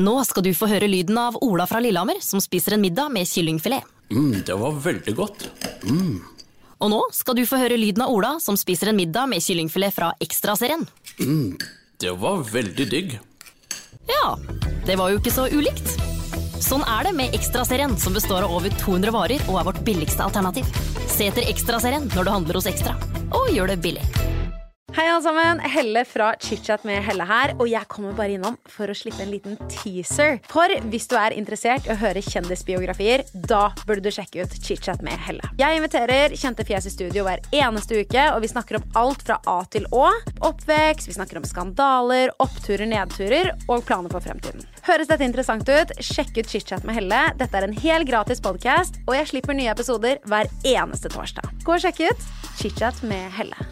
Nå skal du få høre lyden av Ola fra Lillehammer som spiser en middag med kyllingfilet. Mm, det var veldig godt. Og nå skal du få høre lyden av Ola som spiser en middag med kyllingfilet fra Ekstraserien. Det var veldig digg. Ja, det var jo ikke så ulikt. Sånn er det med Ekstraserien, som består av over 200 varer og er vårt billigste alternativ. Se etter Ekstraserien når du handler hos Ekstra, og gjør det billig. Hei alle sammen, Helle fra ChitChat med Helle her, og jeg kommer bare innom for å slippe en liten teaser. For hvis du er interessert i å høre kjendisbiografier, da burde du sjekke ut ChitChat med Helle. Jeg inviterer kjente fjes i studio hver eneste uke, og vi snakker om alt fra A til Å. Oppvekst, vi snakker om skandaler, oppturer, nedturer og planer for fremtiden. Høres dette interessant ut? Sjekk ut ChitChat med Helle. Dette er en helt gratis podkast, og jeg slipper nye episoder hver eneste torsdag. Gå og sjekk ut ChitChat med Helle.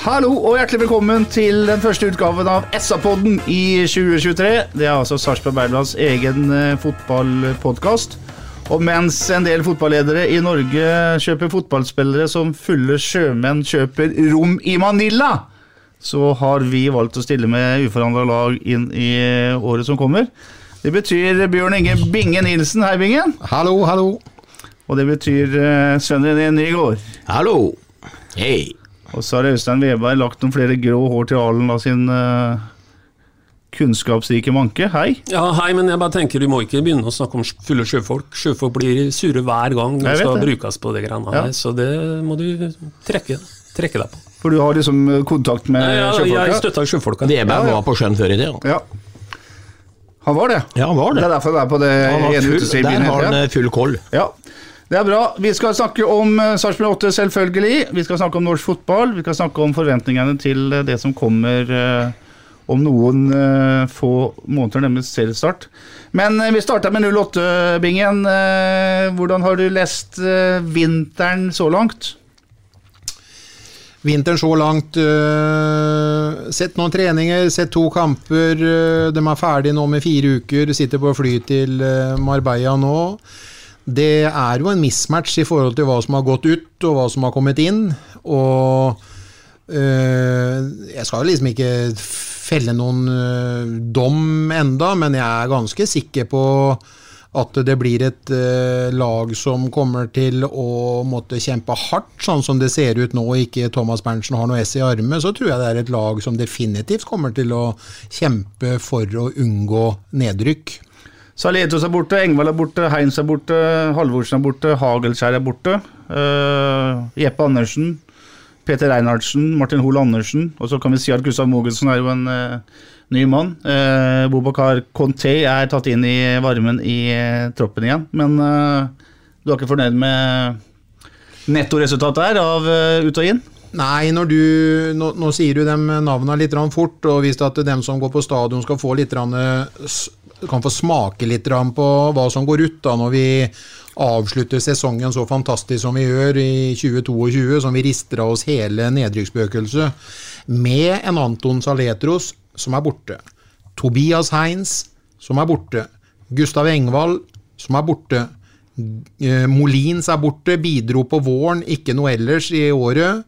Hallo og hjertelig velkommen til den første utgaven av SA-podden i 2023. Det er altså Sarpsborg Berglands egen eh, fotballpodkast. Og mens en del fotballedere i Norge kjøper fotballspillere som fulle sjømenn kjøper rom i Manila, så har vi valgt å stille med uforandra lag inn i året som kommer. Det betyr Bjørn Inge Binge Nilsen. Hei, Bingen. Hallo, hallo. Og det betyr uh, Sven René Nygaard. Hallo. Hei. Og så har Øystein Weberg lagt noen flere grå hår til alen av sin uh, kunnskapsrike manke. Hei. Ja, hei, men jeg bare tenker du må ikke begynne å snakke om fulle sjøfolk. Sjøfolk blir sure hver gang de skal det. brukes på det greiene Ja. her, så det må du trekke, trekke deg på. For du har liksom eh, kontakt med Nei, ja, jeg støtta støtter sjøfolka. Ja, ja. var på sjøen før i det. Ja. Han var det. Ja, han var Det det. er derfor han er på det ene utestedet. der har han eh, full koll. Ja. Det er bra. Vi skal snakke om uh, Sarpsborg 8, selvfølgelig. Vi skal snakke om norsk fotball. Vi skal snakke om forventningene til eh, det som kommer eh, om noen eh, få måneder, nemlig seriestart. Men eh, vi starter med 08-bingen. hvordan har du lest eh, vinteren så langt? Vinteren så langt øh, Sett noen treninger, sett to kamper. øh, de er ferdige nå med fire uker. Sitter på fly til øh, Marbella nå. Det er jo en mismatch i forhold til hva som har gått ut, og hva som har kommet inn. Og øh, jeg skal jo liksom ikke felle noen øh, dom enda, men jeg er ganske sikker på at det blir et eh, lag som kommer til å måtte kjempe hardt, sånn som det ser ut nå, og ikke Thomas Berntsen har noe S i armet, så tror jeg det er et lag som definitivt kommer til å kjempe for å unngå nedrykk. Saletos er borte, Engvald er borte, Heinz er borte, Halvorsen er borte, Hagelskjær er borte. Uh, Jeppe Andersen, Peter Reinhardsen, Martin Hoel Andersen. Og så kan vi si at Gustav Mogensen er jo en uh, ny mann. Uh, Bobakar Conté er tatt inn i varmen i troppen igjen. Men du er ikke fornøyd med nettoresultatet her av ut og inn? Nei, du, nå, nå sier du dem navnene litt fort, og hvis at dem som går på stadion skal få litt s- kan få smake litt på hva som går ut da når vi avslutter sesongen så fantastisk som vi gjør i 2022, som vi rister av oss hele nedrykksspøkelset, med en Anton Saletros som er borte, Tobias Heinz som er borte, Gustav Engvald som er borte, Eh, Molins er borte, bidro på våren, ikke noe ellers i året.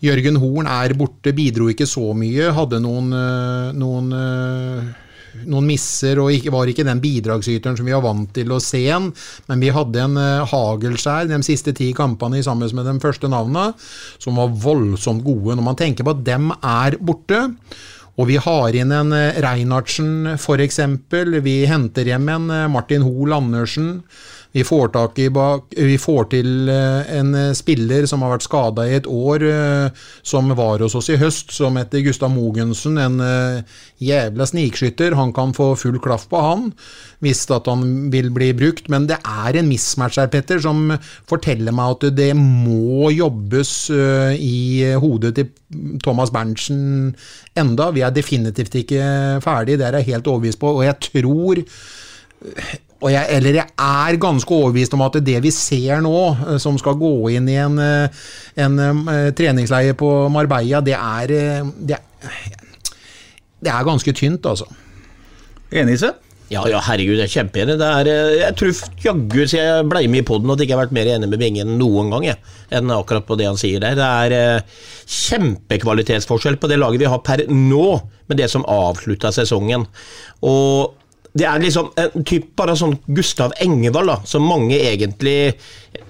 Jørgen Horn er borte, bidro ikke så mye. Hadde noen, eh, noen, eh, noen misser og ikke, var ikke den bidragsyteren som vi var vant til å se en. Men vi hadde en uh, Hagelskjær de siste ti kampene sammen med de første navnene, som var voldsomt gode. Når man tenker på at dem er borte, Og vi har inn en uh, Reinhardsen f.eks. Vi henter hjem en uh, Martin Hoel Andersen. Vi får, bak, vi får til eh, en eh, spiller som har vært skada i et år, eh, som var hos oss i høst, som heter Gustav Mogensen. En jævla snikskytter. Han kan få full klaff på han, hvis at han vil bli brukt. Men det er en mismatch her, Petter, som forteller meg at det må jobbes i hodet til Thomas Berntsen enda. Vi er definitivt ikke ferdig, det er jeg helt overbevist på. Og jeg tror jeg, eller jeg er ganske overbevist om at det vi ser nå, eh, som skal gå inn i en, eh, en, en eh, treningsleie på Marbella, det er, det er, det er ganske tynt, altså. Enig, i? Ja, ja, herregud, jeg er kjempeenig. Jeg tror jaggu så jeg ble med i poden at jeg ikke har vært mer enig med Bingen noen gang, jeg, enn akkurat på det han sier der. Det er kjempekvalitetsforskjell på det laget vi har per nå, med det som avslutta sesongen. Og det er liksom en typ bare sånn Gustav Engevald, da, som mange egentlig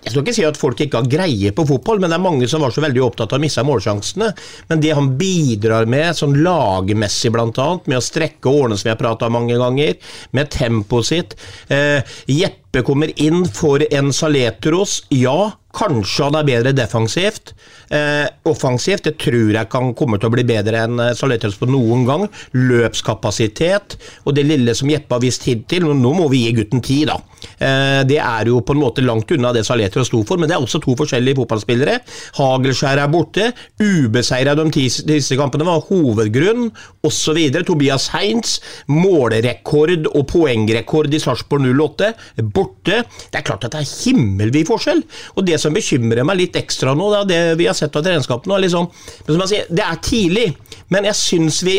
Jeg skal ikke si at folk ikke har greie på fotball, men det er mange som var så veldig opptatt av å miste målsjansene. Men det han bidrar med, sånn lagmessig bl.a., med å strekke årene som vi har prata om mange ganger, med tempoet sitt eh, Jeppe kommer inn for en Saletros. Ja, kanskje han er bedre defensivt. Eh, offensivt det tror jeg kan komme til å bli bedre enn eh, Saletros på noen gang. Løpskapasitet og det lille som Jeppe har vist hittil. Nå må vi gi gutten tid, da. Eh, det er jo på en måte langt unna det Saletro sto for, men det er også to forskjellige fotballspillere. Hagelskjær er borte. Ubeseira de siste kampene var hovedgrunn, osv. Tobias Heinz, målrekord og poengrekord i Sarpsborg 08, borte. Det er klart at det er himmelvid forskjell. Og det som bekymrer meg litt ekstra nå, det er det vi har sett av treningskampen, liksom, men som jeg sier, det er tidlig, men jeg syns vi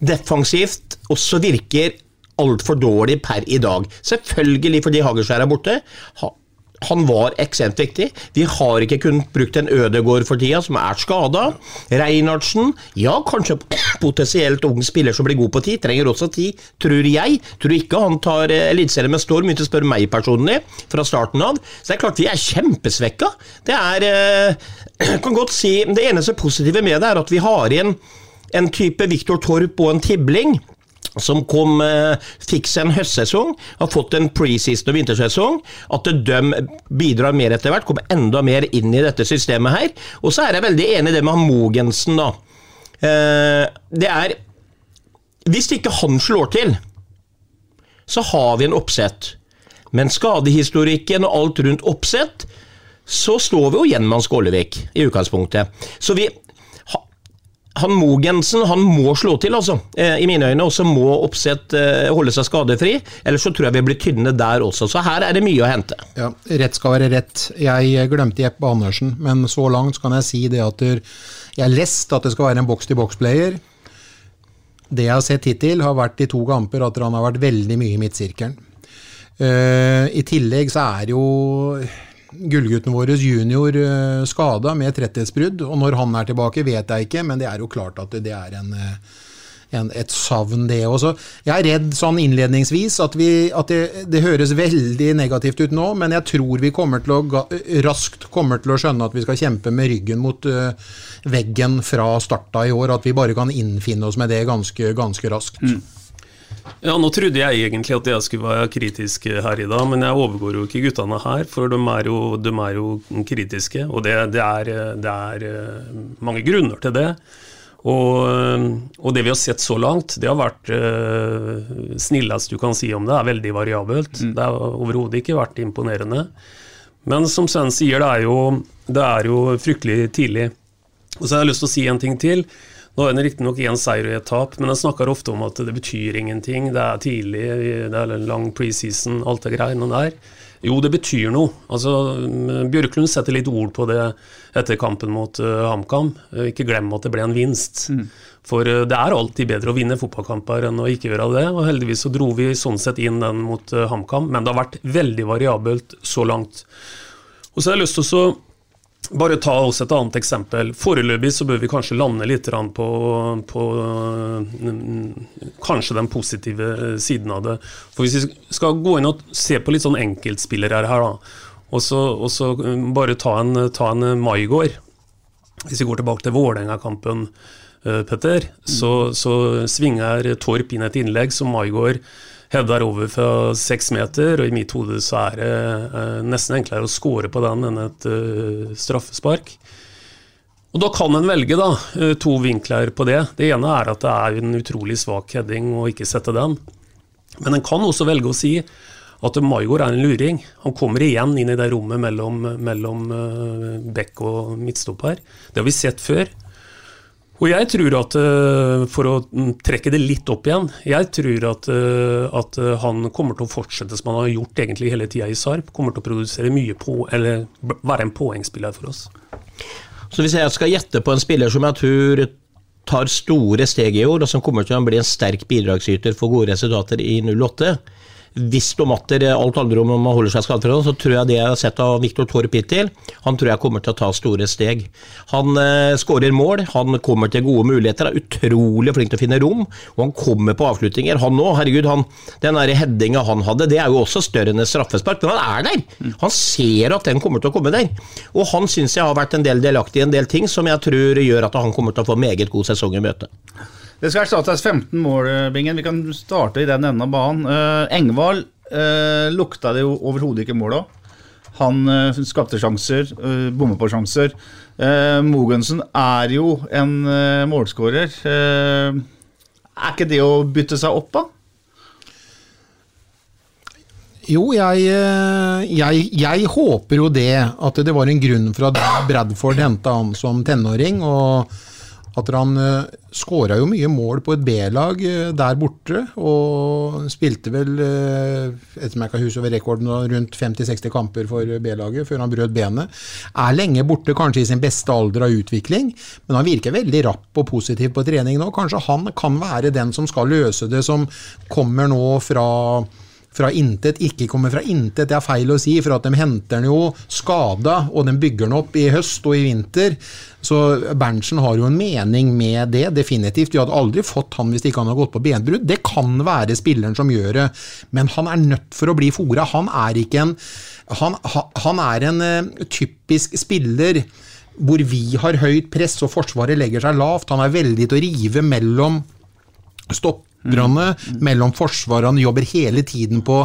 defensivt også virker altfor dårlig per i dag. Selvfølgelig fordi Hagerskjær er borte. Han var ekstremt viktig. Vi har ikke kunnet brukt en Ødegård for tida, som er skada. Reinhardsen, ja, kanskje potensielt ung spiller som blir god på tid. Trenger også tid, tror jeg. Tror ikke han tar eh, Eliteserien med storm, begynte å spørre meg personlig, fra starten av. Så det er klart vi er kjempesvekka. Det er eh, kan godt si, Det eneste positive med det er at vi har igjen en type Viktor Torp og en Tibling som kom, eh, fikk seg en høstsesong, har fått en preseason og vintersesong. At de bidrar mer etter hvert, kommer enda mer inn i dette systemet her. Og så er jeg veldig enig i det med Mogensen, da. Eh, det er Hvis ikke han slår til, så har vi en oppsett. Men skadehistorikken og alt rundt oppsett, så står vi jo igjen med Hans Gålevik i utgangspunktet. Så vi, han Mogensen han må slå til, altså, eh, i mine øyne. Og så må Oppsett eh, holde seg skadefri. Ellers så tror jeg vi blir tynne der også. Så her er det mye å hente. Ja, Rett skal være rett. Jeg glemte Jeppe Andersen, men så langt kan jeg si det at jeg har lest at det skal være en boks-til-boks-player. Det jeg har sett hittil, har vært i to kamper at han har vært veldig mye i midtsirkelen. Uh, I tillegg så er jo gullgutten vår junior eh, skada med tretthetsbrudd. Og når han er tilbake, vet jeg ikke, men det er jo klart at det er en, eh, en, et savn, det også. Jeg er redd sånn innledningsvis at, vi, at det, det, høres veldig negativt ut nå, men jeg tror vi kommer til å, raskt kommer til å skjønne at vi skal kjempe med ryggen mot veggen fra starta i år. At vi bare kan innfinne oss med det ganske, ganske raskt. Mm. Ja, Nå trodde jeg egentlig at jeg skulle være kritisk her i dag, men jeg overgår jo ikke guttene her, for de er jo, de er jo kritiske. Og det, det, er, det, er, eh, mange grunner til det. Og, og, det vi har sett så langt, det har vært uh, snillest du kan si om det, er veldig variabelt. Mm. Det har overhodet ikke vært imponerende. Men som Sven sier, det er, jo, det er jo fryktelig tidlig. Og så har jeg lyst til å si en ting til. Nå er det riktignok én seier og ett tap, men jeg snakker ofte om at det betyr ingenting. Det er tidlig, det er en lang preseason, alt det greiene der. Jo, det betyr noe. Altså, Bjørklund setter litt ord på det etter kampen mot uh, HamKam. Uh, ikke glem at det ble en vinst. Mm. For uh, det er alltid bedre å vinne fotballkamper enn å ikke gjøre det. Og heldigvis så dro vi sånn sett inn den mot HamKam, men det har vært veldig variabelt så langt. Og så har jeg lyst til å bare ta også et annet eksempel. Foreløpig så bør vi kanskje lande litt på, på, kanskje den positive siden av det. For Hvis vi skal gå inn og se på litt sånn enkeltspillere her, da, og så, så bare ta en, ta en Maigård Hvis vi går tilbake til Vålerenga-kampen eh, Petter, så, så svinger Torp inn et innlegg som Maigård header over fra seks meter, og i mitt hode så er det eh, nesten enklere å score på den enn et eh, straffespark. Og Da kan en velge da, eh, to vinkler på det. Det ene er at det er en utrolig svak heading å ikke sette den. Men en kan også velge å si at Maigård er en luring. Han kommer igjen inn i det rommet mellom, mellom bekk og midtstopper. Det har vi sett før. Og jeg tror at, uh, for å mm, trekke det litt opp igjen, jeg tror at, uh, at han kommer til å fortsette som han har gjort egentlig hele tida i Sarp. Kommer til å produsere mye på, eller være en poengspiller for oss. Så hvis jeg skal gjette på en spiller som jeg tror tar store steg i år, og som kommer til å bli en sterk bidragsyter for gode resultater i 08 hvis du matter alt handler om om man holder seg skadefri, så tror jeg det jeg har sett av Viktor Torp hittil, han tror jeg kommer til å ta store steg. Han eh, skårer mål, han kommer til gode muligheter, er utrolig flink til å finne rom, og han kommer på avslutninger. Han òg, herregud, han, den headinga han hadde, det er jo også større enn et straffespark, men han er der! Han ser at den kommer til å komme der. Og han syns jeg har vært en del delaktig i en del ting som jeg tror gjør at han kommer til å få meget god sesong i møte. Det skal erstattes 15 mål, Bingen. Vi kan starte i den enden av banen. Uh, Engvald uh, lukta det jo overhodet ikke mål av. Han uh, skapte sjanser, uh, bommet på sjanser. Uh, Mogensen er jo en uh, målskårer. er ikke det å bytte seg opp, da? Jo, jeg, jeg, jeg, håper jo det. At det var en grunn for at Bradford henta han som tenåring. og at han uh, eh, skåra jo mye mål på et B-lag uh, der borte, og spilte vel, uh, etter meg kan huske over rekorden, rundt 50-60 kamper for B-laget før han brøt benet. Er lenge borte, kanskje i sin beste alder av utvikling, men han virker veldig rapp og positiv på trening nå. Kanskje han kan være den som skal løse det, som kommer nå fra fra intet, ikke kommer fra intet, det er feil å si, for at de henter den jo skada, og de bygger den opp i høst og i vinter. Så Berntsen har jo en mening med det, definitivt. Vi hadde aldri fått han hvis ikke han hadde gått på benbrudd. Det kan være spilleren som gjør det, men han er nødt for å bli fora. Han er ikke en Han, han er en uh, typisk spiller hvor vi har høyt press og Forsvaret legger seg lavt. Han er veldig til å rive mellom stopp. Mellom forsvaret, Han jobber hele tiden på,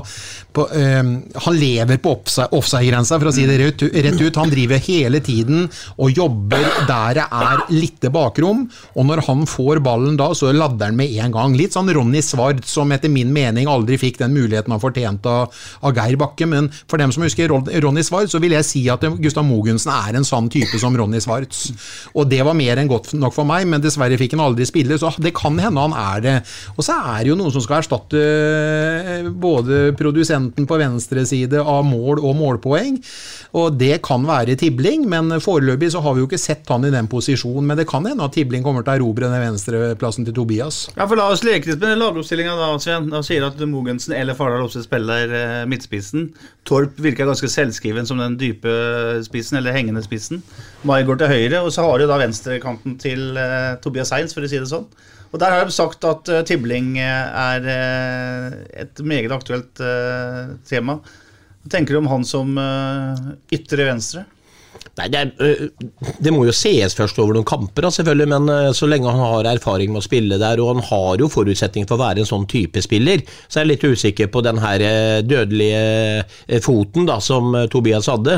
på um, Han lever på offside-grensa, for å si det rett, ut. Han driver hele tiden og jobber der det er lite bakrom. Og når han får ballen da, så ladder han med en gang. Litt sånn Ronny Svard, som etter min mening aldri fikk den muligheten han fortjente av, av, Geir Bakke. Men for dem som husker Ronny Svard, så vil jeg si at Gustav Mogensen er en sånn type som Ronny Svarts. Og det var mer enn godt nok for meg, men dessverre fikk han aldri spille, så det kan hende han er det. Og så er det jo noen som skal erstatte eh, både produsenten på venstre side av mål og målpoeng. Og det kan være Tibling, men foreløpig så har vi jo ikke sett han i den posisjonen. Men det kan hende at Tibling kommer til å erobre den venstreplassen til Tobias. Ja, for La oss leke litt med lagoppstillinga da, Sven. Da sier at Mogensen eller Fardal også spiller eh, midtspissen. Torp virker ganske selvskriven som den dype spissen, eller hengende spissen. Mai går til høyre, og så har du da venstrekanten til uh, Tobias Heins, for å si det sånn. Og Der har de sagt at uh, Tibling eh, er uh, et meget aktuelt uh, tema. Hva tenker du om han som ytre venstre? Nei, det, er, det, må jo sees først over noen kamper, selvfølgelig, men så lenge han har erfaring med å spille der, og han har jo forutsetninger for å være en sånn type spiller, så er jeg litt usikker på den her dødelige foten da, som Tobias hadde.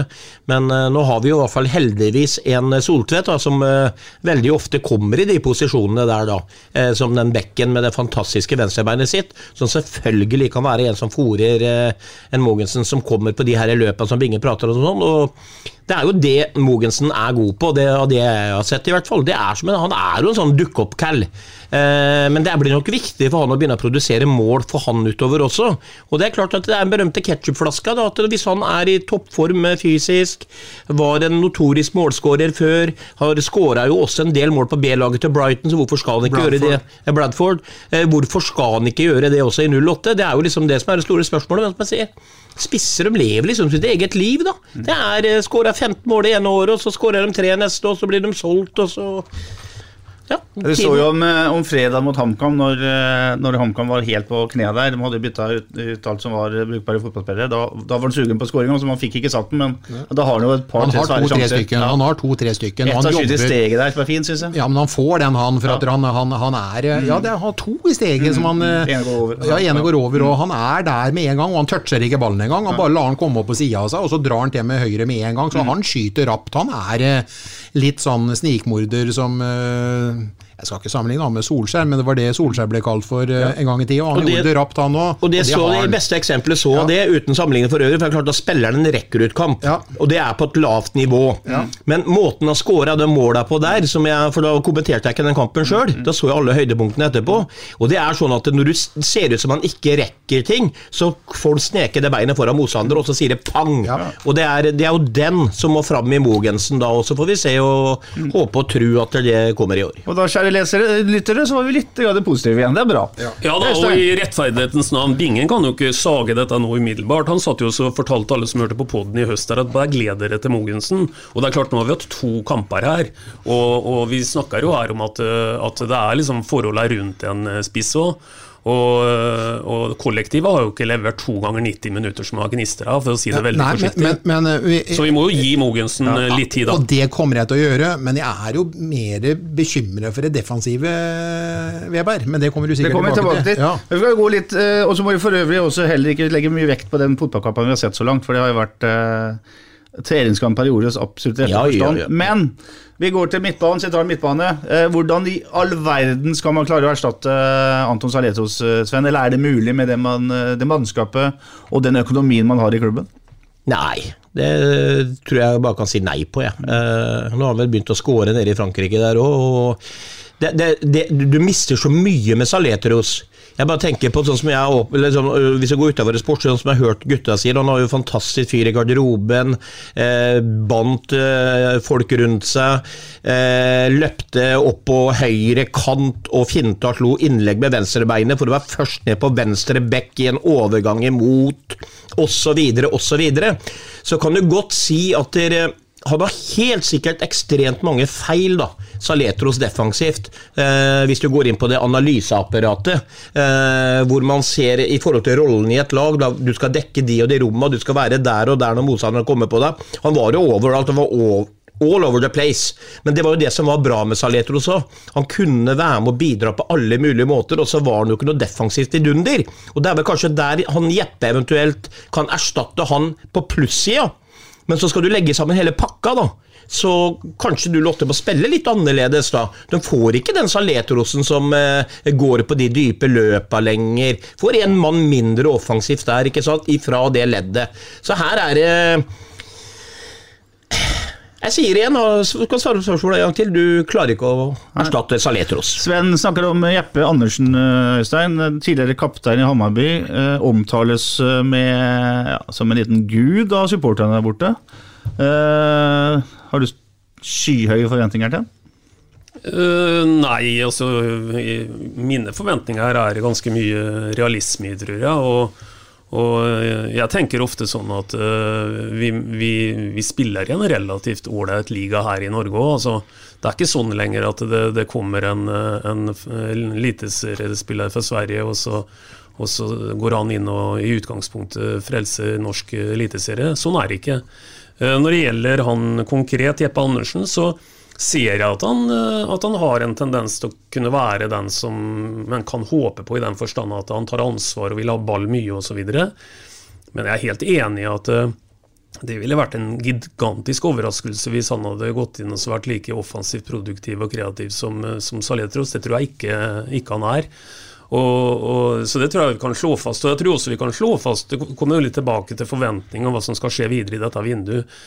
Men nå har vi jo i hvert fall heldigvis en Soltvedt som veldig ofte kommer i de posisjonene der, da, som den bekken med det fantastiske venstrebeinet sitt, som selvfølgelig kan være en som fòrer en Mogensen som kommer på de her løpene som Binge prater om. og sånn, og det er jo det Mogensen er god på, det, og det jeg har sett i hvert fall. Det er som en, han er jo en sånn dukk-opp-cal. Eh, men det blir nok viktig for han å begynne å produsere mål for han utover også. Og det er klart at det er en berømte ketsjupflaska. Hvis han er i toppform fysisk, var en notorisk målskårer før, har skåra jo også en del mål på B-laget til Brighton, så hvorfor skal han ikke Bradford. gjøre det? Bradford. Eh, hvorfor skal han ikke gjøre det også i 08? Det er jo liksom det som er det store spørsmålet. Men som sier spisser de lever liksom sitt eget liv, da. Det er eh, skåra 15 mål det ene året, og så skårer de tre neste, og så blir de solgt, og så Det så jo om, eh, om fredag mot HamKam, når, eh, når HamKam var helt på knærne der. De hadde bytta ut, ut alt som var brukbare fotballspillere. Da, da var han sugen på skåringa, så man fikk ikke satt den. Men da har han jo et par Han tre har svære sjanser. stykker. Han har to-tre stykker. Ett av skyter steget der som er fint, syns jeg. Ja, men han får den, han. For at han, han, han er Ja, det har to i steget som han eh, Ene går over. Ja, ene går over, og han er der med en gang. Og han toucher ikke ballen engang. Han bare lar han komme opp på sida av seg, og så drar han til med høyre med en gang. Så han skyter rapt. Han er eh, litt sånn snikmorder som eh, jeg skal ikke sammenligne han med Solskjær, men det var det Solskjær ble kalt for ja. en gang i tida. Og han Og det- gjorde det rapt, han òg. Og det, så det beste eksempelet så det, uten sammenligning for øvrig, for det er klart da spiller han en rekkerutkamp, og det er på et lavt nivå. Men måten han scora de måla på der, som jeg, for da kommenterte jeg ikke den kampen sjøl, da så jeg alle høydepunktene etterpå, og det er sånn at når du ser ut som han ikke rekker ting, så får han sneke det beinet foran motstander, og så sier det pang. Og det er, det er jo den som må fram i Mogensen da, og så får vi se og håpe og tro at det kommer i år. Og da, kjære lesere, lyttere, så var vi litt grann positive igjen. Det er bra. Ja da, og i rettferdighetens navn, Bingen kan jo ikke sage dette nå umiddelbart. Han satt jo og fortalte alle som hørte på poden i høst der at bare gled dere til Mogensen. Og det er klart, nå har vi hatt to kamper her, og, og vi snakker jo her om at, eh, at det er liksom forholdene rundt en eh, spiss òg. Og, eh, og kollektivet har jo ikke levert to ganger 90 minutter som har gnister av, for å si det veldig Nei, forsiktig. men- men, eh, vi- Så vi må jo gi Mogensen ja, litt tid, da. Og det kommer jeg til å gjøre, men jeg er jo mer bekymret for det defensive, Veberg. Men det kommer du sikkert kommer tilbake til. Ja. Vi skal gå litt, eh, Og så må vi for øvrig også heller ikke legge mye vekt på den fotballkampen vi har sett så langt, for det har jo vært eh, treningskamper en periode, absolutt rette Ja, ja, forstand. ja. Men vi går til midtbanen, sentral midtbane. Eh, hvordan i all verden skal man klare å erstatte eh, Anton Saletros, eh, Sven? Eller er det mulig med det, man, det mannskapet og den økonomien man har i klubben? Nei, det tror jeg bare kan si nei på. Jeg. Eh, nå har han vel begynt å score nede i Frankrike der òg. Det, det, det, du mister så mye med Saletros. Jeg bare tenker på sånn som jeg øh, Hvis jeg går utafor sport, sånn som jeg har hørt gutta si, han har jo fantastisk fyr i garderoben. Eh, bandt eh, folk rundt seg. Eh, løpte opp på høyre kant og finta slo innlegg med venstrebeinet for å være først ned på venstre bekk i en overgang imot, osv., osv. Så kan du godt si at dere han har helt sikkert ekstremt mange feil, da, Saletros defensivt, eh, hvis du går inn på det analyseapparatet, eh, hvor man ser i forhold til rollen i et lag, da, du skal dekke de og de rommene, du skal være der og der når motstanderen kommer på deg. Han var jo overalt, han var over, all over the place. Men det var jo det som var bra med Saletros òg. Han kunne være med og bidra på alle mulige måter, og så var han jo ikke noe defensivt i dunder. Og det er vel kanskje der han Jeppe eventuelt kan erstatte han på plussida. Men så skal du legge sammen hele pakka, da. Så kanskje du Lotte må spille litt annerledes, da. De får ikke den Saletrosen som eh, går på de dype løpa lenger. Får en mann mindre offensivt der, ikke sant, ifra det leddet. Så her er det Jeg sier igjen, og du svare på spørsmålet en gang til, du klarer ikke å erstatte Saletros. Sven snakker om Jeppe Andersen, eh, Øystein. Tidligere kaptein i Hammarby. Eh, omtales eh, med, ja, som en liten gud av supporterne der borte. Uh, har du skyhøye forventninger til ham? Uh, nei, altså Mine forventninger er ganske mye realisme i, tror jeg. Og, og eh, jeg tenker ofte sånn at uh, vi, vi, vi spiller i en relativt ålreit liga her i Norge òg. Altså, det er ikke sånn lenger at det, det kommer en, eh, en, eliteseriespiller fra Sverige, og så, og så går han inn og i utgangspunktet frelser norsk eliteserie. Sånn er det ikke. Uh, Når det gjelder han konkret, Jeppe Andersen, så ser jeg at han, eh, at han har en tendens til å kunne være den som man kan håpe på, i den forstand at han tar ansvar og vil ha ball mye osv. Men jeg er helt enig i at eh, det ville vært en gigantisk overraskelse hvis han hadde gått inn og vært like offensivt produktiv og kreativ som, eh, som Saletros. Det tror jeg ikke, ikke han er. Og, og, så det tror jeg vi kan slå fast. Og jeg tror også vi kan slå fast Det kommer jo litt tilbake til forventning om hva som skal skje videre i dette vinduet.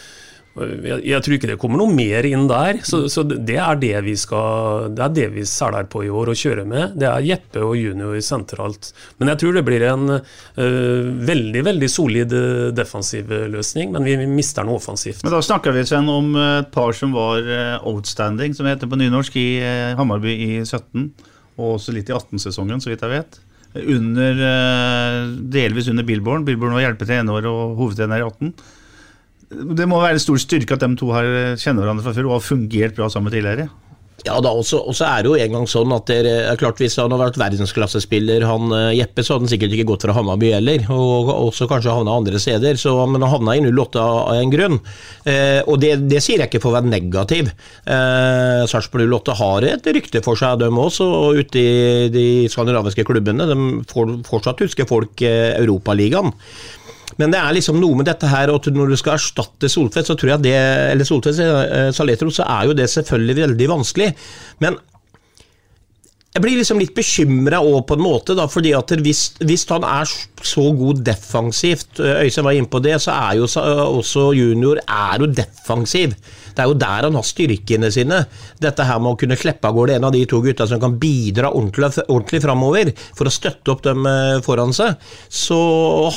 Jeg, jeg tror ikke det kommer noe mer inn der. Så, så det er det vi skal Det er det vi seler på i år og kjører med. Det er Jeppe og junior sentralt. Men jeg tror det blir en uh, veldig veldig solid øh, defensiv løsning, men vi mister noe offensivt. Men da snakker vi Sven, om et par som var eh, outstanding, som heter på nynorsk, i eh, Hammarby i 17, og også litt i 18-sesongen, så vidt jeg vet. Under, eh, delvis under Billborn. Billborn var hjelpetrener og hovedtrener i 18. Det må være en stor styrke at de to har kjenner hverandre fra før og har fungert bra sammen tidligere. Ja da, og så er det jo en gang sånn at det er klart Hvis han hadde vært verdensklassespiller, han eh, Jeppe, så hadde han sikkert ikke gått fra Hammarby heller. Og også kanskje havna andre steder. Så, men han havna i 08 av en grunn. Eh, og det, det, sier jeg ikke for å være negativ. Eh, Sarpsborg 08 har et rykte for seg, dem også. Og ute i de skandinaviske klubbene. De får fortsatt huske folk eh, Europaligaen. Men det er liksom noe med dette her, og når du skal erstatte Soltvedt, så tror jeg det, eller Soltvedt, eh, Saletro, så er jo det selvfølgelig veldig vanskelig. Men jeg blir liksom litt bekymra òg, på en måte, da, fordi at hvis, hvis, han er så god defensivt eh, Øystein var inne på det, så er jo også junior er jo defensiv. Det er jo der han har styrkene sine. Dette her med å kunne slippe av gårde en av de to gutta som kan bidra ordentlig, ordentlig framover for å støtte opp dem eh, foran seg, så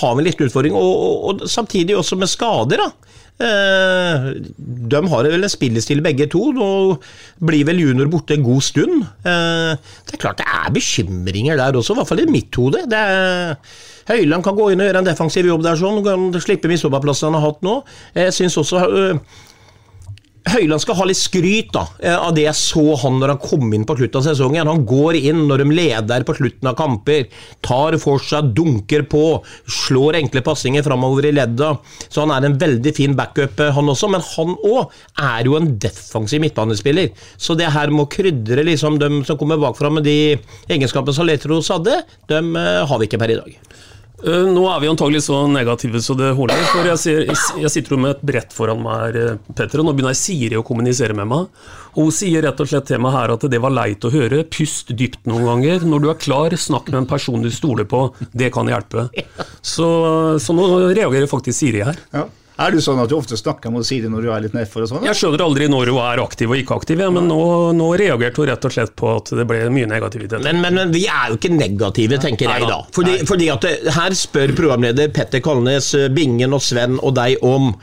har vi litt utfordring. Og, og, og samtidig også med skader, da. Eh, de har vel en spillestil begge to. Nå blir vel junior borte en god stund. Eh, det er klart det er bekymringer der også, i hvert fall i mitt hode. Høyland kan gå inn og gjøre en defensiv jobb der, sånn, kan slippe mistoppaplassen han har hatt nå. Jeg synes også eh, Høyland skal ha litt skryt da, eh, av det jeg så han når han kom inn på slutten av sesongen. Han går inn når de leder på slutten av kamper, tar for seg, dunker på, slår enkle passinger framover i ledda. Så han er en veldig fin backup, eh, han også. Men han òg er jo en defensiv midtbanespiller. Så det her med å krydre liksom, dem som kommer bakfra med de egenskapene som Letros hadde, dem eh, har vi ikke per i dag. Eh, nå er vi antagelig så negative så det holder. For jeg, ser, jeg sitter jo med et brett foran meg her, eh, Petter, og nå begynner Siri å kommunisere med meg. Og Hun sier rett og slett til meg her at det var leit å høre. Pust dypt noen ganger. Når du er klar, snakk med en person du stoler på. Det kan hjelpe. Så, så nå reagerer faktisk Siri her. Ja. Er du sånn at du ofte snakker med Siri når du er litt nedfor og sånn? Jeg skjønner aldri når hun er aktiv og ikke aktiv, ja, men nå, nå, reagerte hun rett og slett på at det ble mye negativitet. Men, men, men vi er jo ikke negative, tenker jeg da. Fordi, fordi at det, Her spør programleder Petter Kalnes, Bingen og Sven og deg om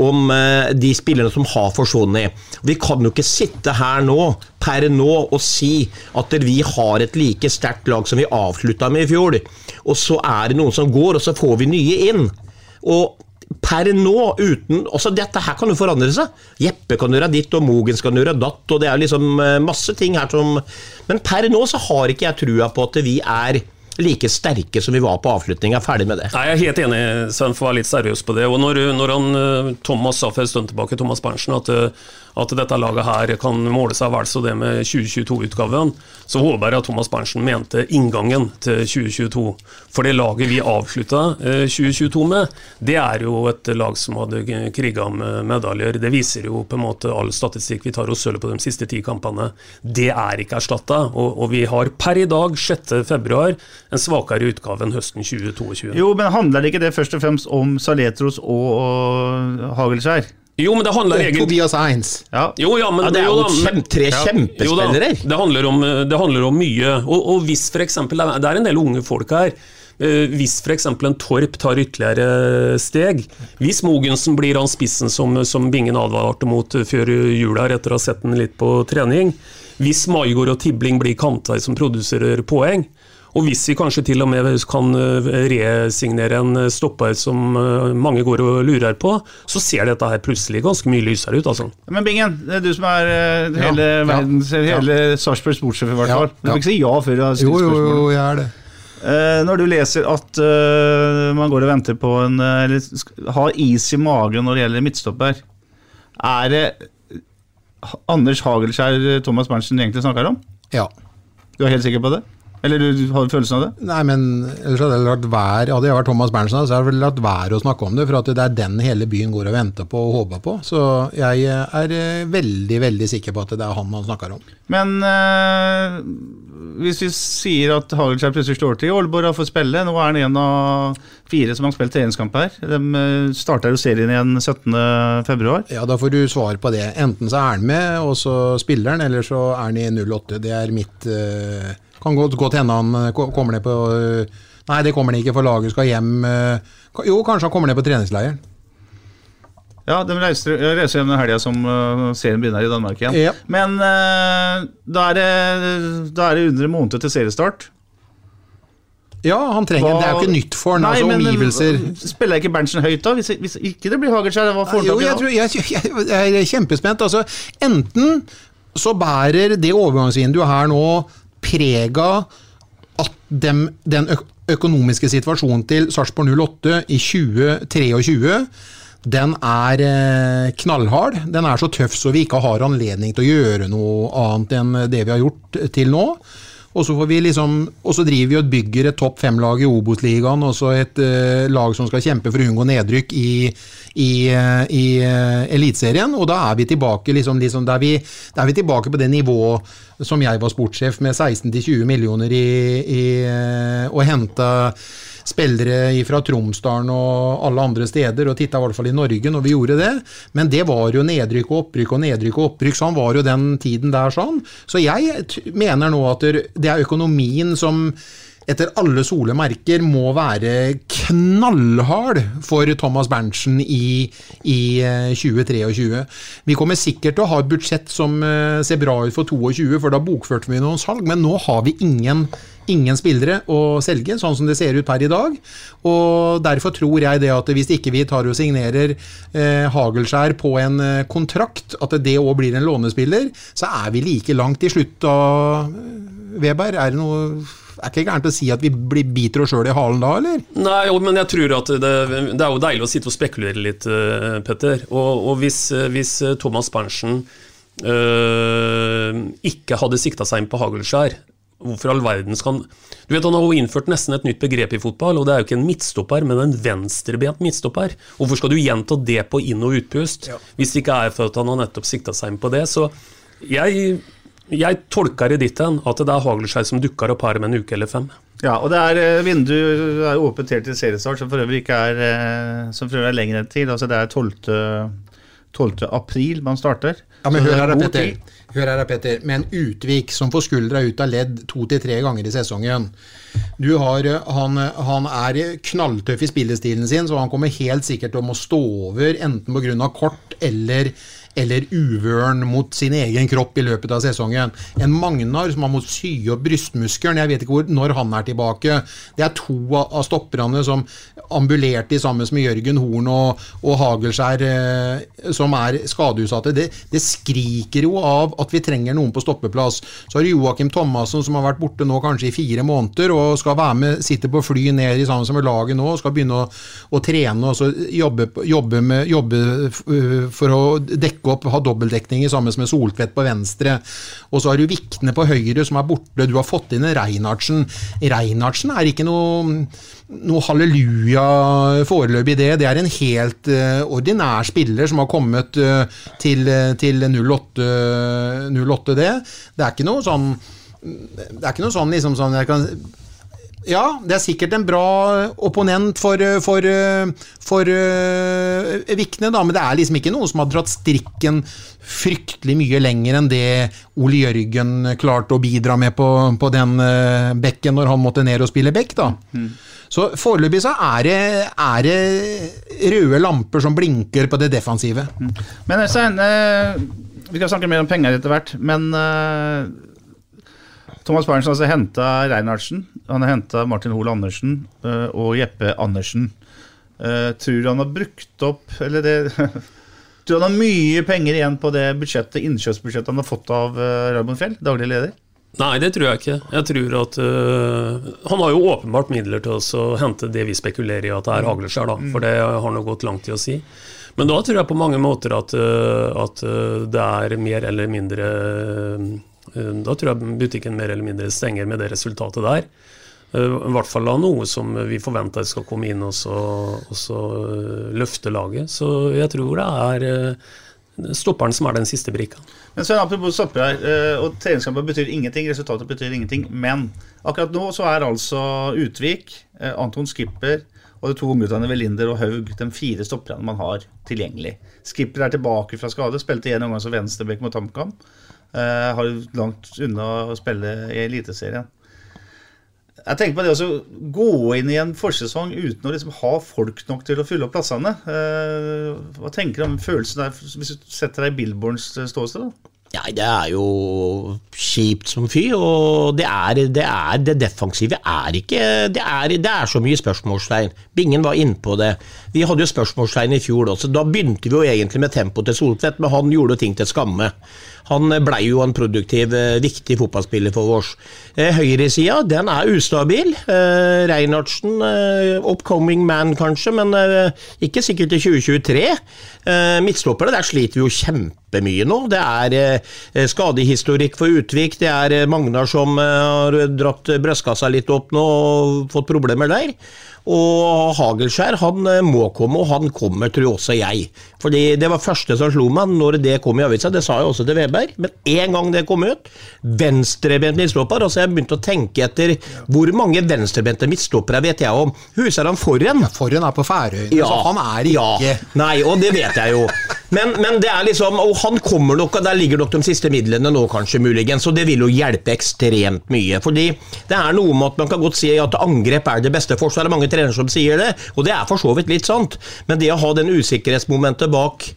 om uh, de spillerne som har forsvunnet. Vi kan jo ikke sitte her nå, per nå, og si at vi har et like sterkt lag som vi avslutta med i fjor. Og så er det noen som går, og så får vi nye inn. Og per nå, uten Også Dette her kan jo forandre seg. Jeppe kan gjøre ditt, og Mogens kan gjøre datt, og det er liksom eh, masse ting her som Men per nå så har ikke jeg trua på at vi er like sterke som vi var på avslutninga. Ferdig med det. Nei, Jeg er helt enig, Sven, for å være litt seriøs på det. Og når, når han, eh, Thomas sa for en stund tilbake, Thomas Berntsen, at, eh, at, dette laget her kan måle seg vel så det med 2022-utgaven, så håper jeg at Thomas Berntsen mente inngangen til 2022. For det laget vi avslutta 2022 eh, med, det er jo et lag som hadde kriga med medaljer. Det viser jo på en måte all statistikk. Vi tar oss sølv på de siste ti kampene. Det er ikke erstatta. Og, og vi har per i dag, 6.2, en svakere utgave enn høsten 2022. Jo, men handler det ikke det først og fremst om Saletros og, og Hagelskjær? Jo, men det handler egentlig Tobias Eins. Ja. Jo, ja, men, ja, det er jo kjem, tre ja. kjempespillere. det, handler om, det handler om mye. Og, og hvis f.eks. Det er en del unge folk her. Eh, hvis f.eks. en Torp tar ytterligere steg, hvis Mogensen blir han spissen som, som Bingen advarte mot før jul her, etter å ha sett den litt på trening, hvis Maigård og Tibling blir Kantvei som produserer poeng, og hvis vi kanskje til og med kan eh, resignere en eh, stopper som eh, mange går og lurer på, så ser dette her plutselig ganske mye lysere ut. altså. Men Bingen, det er du som er hele, ja, verdens, ja, hele ja. Sarpsborg sportssjef, i hvert fall. Du fikk ikke si ja før du har stilt spørsmål. Jo, jo, jeg er det. når du leser at uh, man går og venter på en Eller har is i magen når det gjelder midtstopper, er det Anders Hagelskjær Thomas Berntsen egentlig snakker om? Ja. Du er helt sikker på det? Eller du har følelsen av det? Nei, men ellers hadde jeg latt være, hadde jeg vært Thomas Berntsen, så hadde jeg latt være å snakke om det. For at det er den hele byen går og venter på og håper på. Så jeg er eh, veldig, veldig sikker på at det er han man snakker om. Men eh, hvis vi sier at Hagelskjær plutselig står til i Aalborg og får spille Nå er han en av fire som har spilt treningskamp her. De eh, starter jo serien igjen 17.2. Ja, da får du svar på det. Enten så er han med, og så spiller han, eller så er han i 08. Det er mitt øh, kan godt, til hende han eh, kommer ned på eh, Nei, det kommer han ikke, for laget skal hjem. Eh, jo, kanskje han kommer ned på treningsleiren. Ja, de reiser, reiser hjem den helga som serien begynner i Danmark igjen. Ja. Men da, er det, da er det under en måned til seriestart. Ja, han trenger hva, Det er jo ikke nytt for han, nei, altså men, omgivelser. Spiller ikke Berntsen høyt da? Hvis, hvis ikke det blir Hagelskjær? Jo, jeg, tror, jeg, jeg, jeg, er kjempespent. Altså, enten så bærer det overgangsvinduet her nå prega at dem, den økonomiske situasjonen til Sarpsborg 08 i 2023 den er eh, knallhard. Den er så tøff så vi ikke har anledning til å gjøre noe annet enn det vi har gjort til nå. Og så, liksom, og så driver vi og bygger et topp fem-lag i Obos-ligaen, og så et uh, lag som skal kjempe for å unngå nedrykk i, i, uh, i uh, Eliteserien. Og da er vi tilbake liksom, liksom, da, er vi, der er vi tilbake på det nivået som jeg var sportssjef, med 16-20 millioner i, i, og henta spillere fra Tromsdalen og alle andre steder, og titta i hvert fall i Norge når vi gjorde det. Men det var jo nedrykk og opprykk og nedrykk og opprykk. Sånn var jo den tiden der sånn. Så jeg mener nå at det er økonomien som etter alle solemerker må være knallhard for Thomas Berntsen i, i 2023. Vi kommer sikkert til å ha et budsjett som ser bra ut for 22, for da bokførte vi noen salg, men nå har vi ingen ingen spillere å selge, sånn som det ser ut per i dag. Og Derfor tror jeg det at hvis ikke vi tar og signerer eh, Hagelskjær på en eh, kontrakt, at det òg blir en lånespiller, så er vi like langt i slutt av Weber. Er det noe er ikke gærent å si at vi biter oss sjøl i halen da, eller? Nei, jo, men jeg tror at det, det, er jo deilig å sitte og spekulere litt, uh, Petter. Og, og hvis, hvis, Thomas Berntsen øh, ikke hadde sikta seg inn på Hagelskjær, Hvorfor all verden skal han Du vet Han har jo innført nesten et nytt begrep i fotball, og det er jo ikke en midtstopper, men en venstrebent midtstopper. Hvorfor skal du gjenta det på inn- og utpust, ja. hvis det ikke er for at han har nettopp sikta seg inn på det? Så jeg, jeg tolker det ditt hen at det er Hagelskjær som dukker opp her om en uke eller fem. Ja, og det er eh, vinduet er åpent helt til seriestart, som for øvrig ikke er, eh, som for øvrig er lenger enn tid. Altså det er 12. 12. april man starter. Ja, men hør her, Petter. Hør her, Petter. Med en Utvik som får skuldra ut av ledd to til tre ganger i sesongen. Du har, han, han, er knalltøff i spillestilen sin, så han kommer helt sikkert til å må stå over enten pga. kort eller eller uvøren mot sin egen kropp i løpet av sesongen. En Magnar som har måttet sy opp brystmuskelen, jeg vet ikke hvor, når han er tilbake. Det er to av stopperne som ambulerte sammen med Jørgen Horn og, og Hagelskjær, eh, som er skadeutsatte. Det, det, skriker jo av at vi trenger noen på stoppeplass. Så har du Joakim Thomassen som har vært borte nå kanskje i fire måneder og skal være med, sitte på fly ned i sammen med laget nå og skal begynne å, å trene og jobbe, jobbe, med, jobbe for å dekke dekke opp, ha dobbeltdekning sammen med Soltvedt på venstre. Og så har du Vikne på høyre som er borte. Du har fått inn Reinhardsen. Reinhardsen er ikke noe, noe halleluja foreløpig det. Det er en helt uh, ordinær spiller som har kommet uh, til, til 08, 08, det. Det er ikke noe sånn det er ikke noe sånn liksom sånn jeg kan ja, det er sikkert en bra opponent for, for, for uh, Vikne, da, men det er liksom ikke noen som har dratt strikken fryktelig mye lenger enn det Ole Jørgen klarte å bidra med på, på den uh, bekken når han måtte ned og spille bekk. da. Mm. Så foreløpig så er det, er det, røde lamper som blinker på det defensive. Mm. Men Øystein, uh, vi skal snakke mer om penger etter hvert, men Thomas Berntsen har altså henta Reinhardsen, han har henta Martin Hoel Andersen uh, og Jeppe Andersen. Uh, tror han har brukt opp Eller det Tror han har mye penger igjen på det budsjettet, innkjøpsbudsjettet han har fått av uh, Raymond Fjell, daglig leder? Nei, det tror jeg ikke. Jeg tror at uh, Han har jo åpenbart midler til å hente det vi spekulerer i at det er hagleskjær, da. For det har nå gått langt i å si. Men da tror jeg på mange måter at, uh, at det er mer eller mindre Eh, da tror jeg butikken mer eller mindre stenger med det resultatet der. Eh, I hvert fall av noe som vi forventer skal komme inn og så, og så eh, løfte laget. Så jeg tror det er stopperen som er den siste brikka. Men så Apropos stopper her, og treningskamper betyr ingenting, resultatet betyr ingenting. Men akkurat nå så er altså Utvik, Anton Skipper og de to ungguttene Velinder og Haug de fire stopperne man har tilgjengelig. Skipper er tilbake fra skade, spilte en omgang som venstreback mot HamKam. Uh, har langt unna å spille i Eliteserien. Jeg tenker på det å gå inn i en forsesong uten å liksom ha folk nok til å fylle opp plassene. Uh, hva tenker du om følelsen der, hvis du setter deg i Billborns ståsted? da? Ja, det er jo kjipt som fy, og det er det, er, det defensive er ikke det er, det er, så mye spørsmålstegn. Bingen var innpå det. Vi hadde jo spørsmålstegn i fjor også. Da begynte vi jo egentlig med tempoet til Soltvedt, men han gjorde ting til skamme. Han blei jo en produktiv, eh, viktig fotballspiller for oss. Eh, høyresida, den er ustabil. Eh, Reinhardsen, upcoming man kanskje, men ikke sikkert til 2023. Midtstoppere, der sliter vi jo kjempemye nå. Det er skadehistorikk for Utvik, det er Magnar som har dratt brystkassa litt opp nå og fått problemer der. Og Hagelskjær han eh, må komme, og han kommer, tror også jeg. Fordi Det var første som slo meg når det kom i avisa, det sa jeg også til Veberg. Men én gang det kom ut, venstrebent midtstopper, altså jeg begynte å tenke etter hvor mange venstrebente midtstoppere vet jeg om. Husker han Forren? Ja, Forren er på Færøyene, ja, så han er ikke ja. Nei, og det vet jeg jo. Men, men, det er liksom, og han kommer nok, og der ligger nok de siste midlene nå, kanskje, muligens. Og det vil jo hjelpe ekstremt mye. Fordi det er noe med at man kan godt si at angrep er det beste forsvaret. Mange trenere som sier det, og det er for så vidt litt sant. Men det å ha den usikkerhetsmomentet bak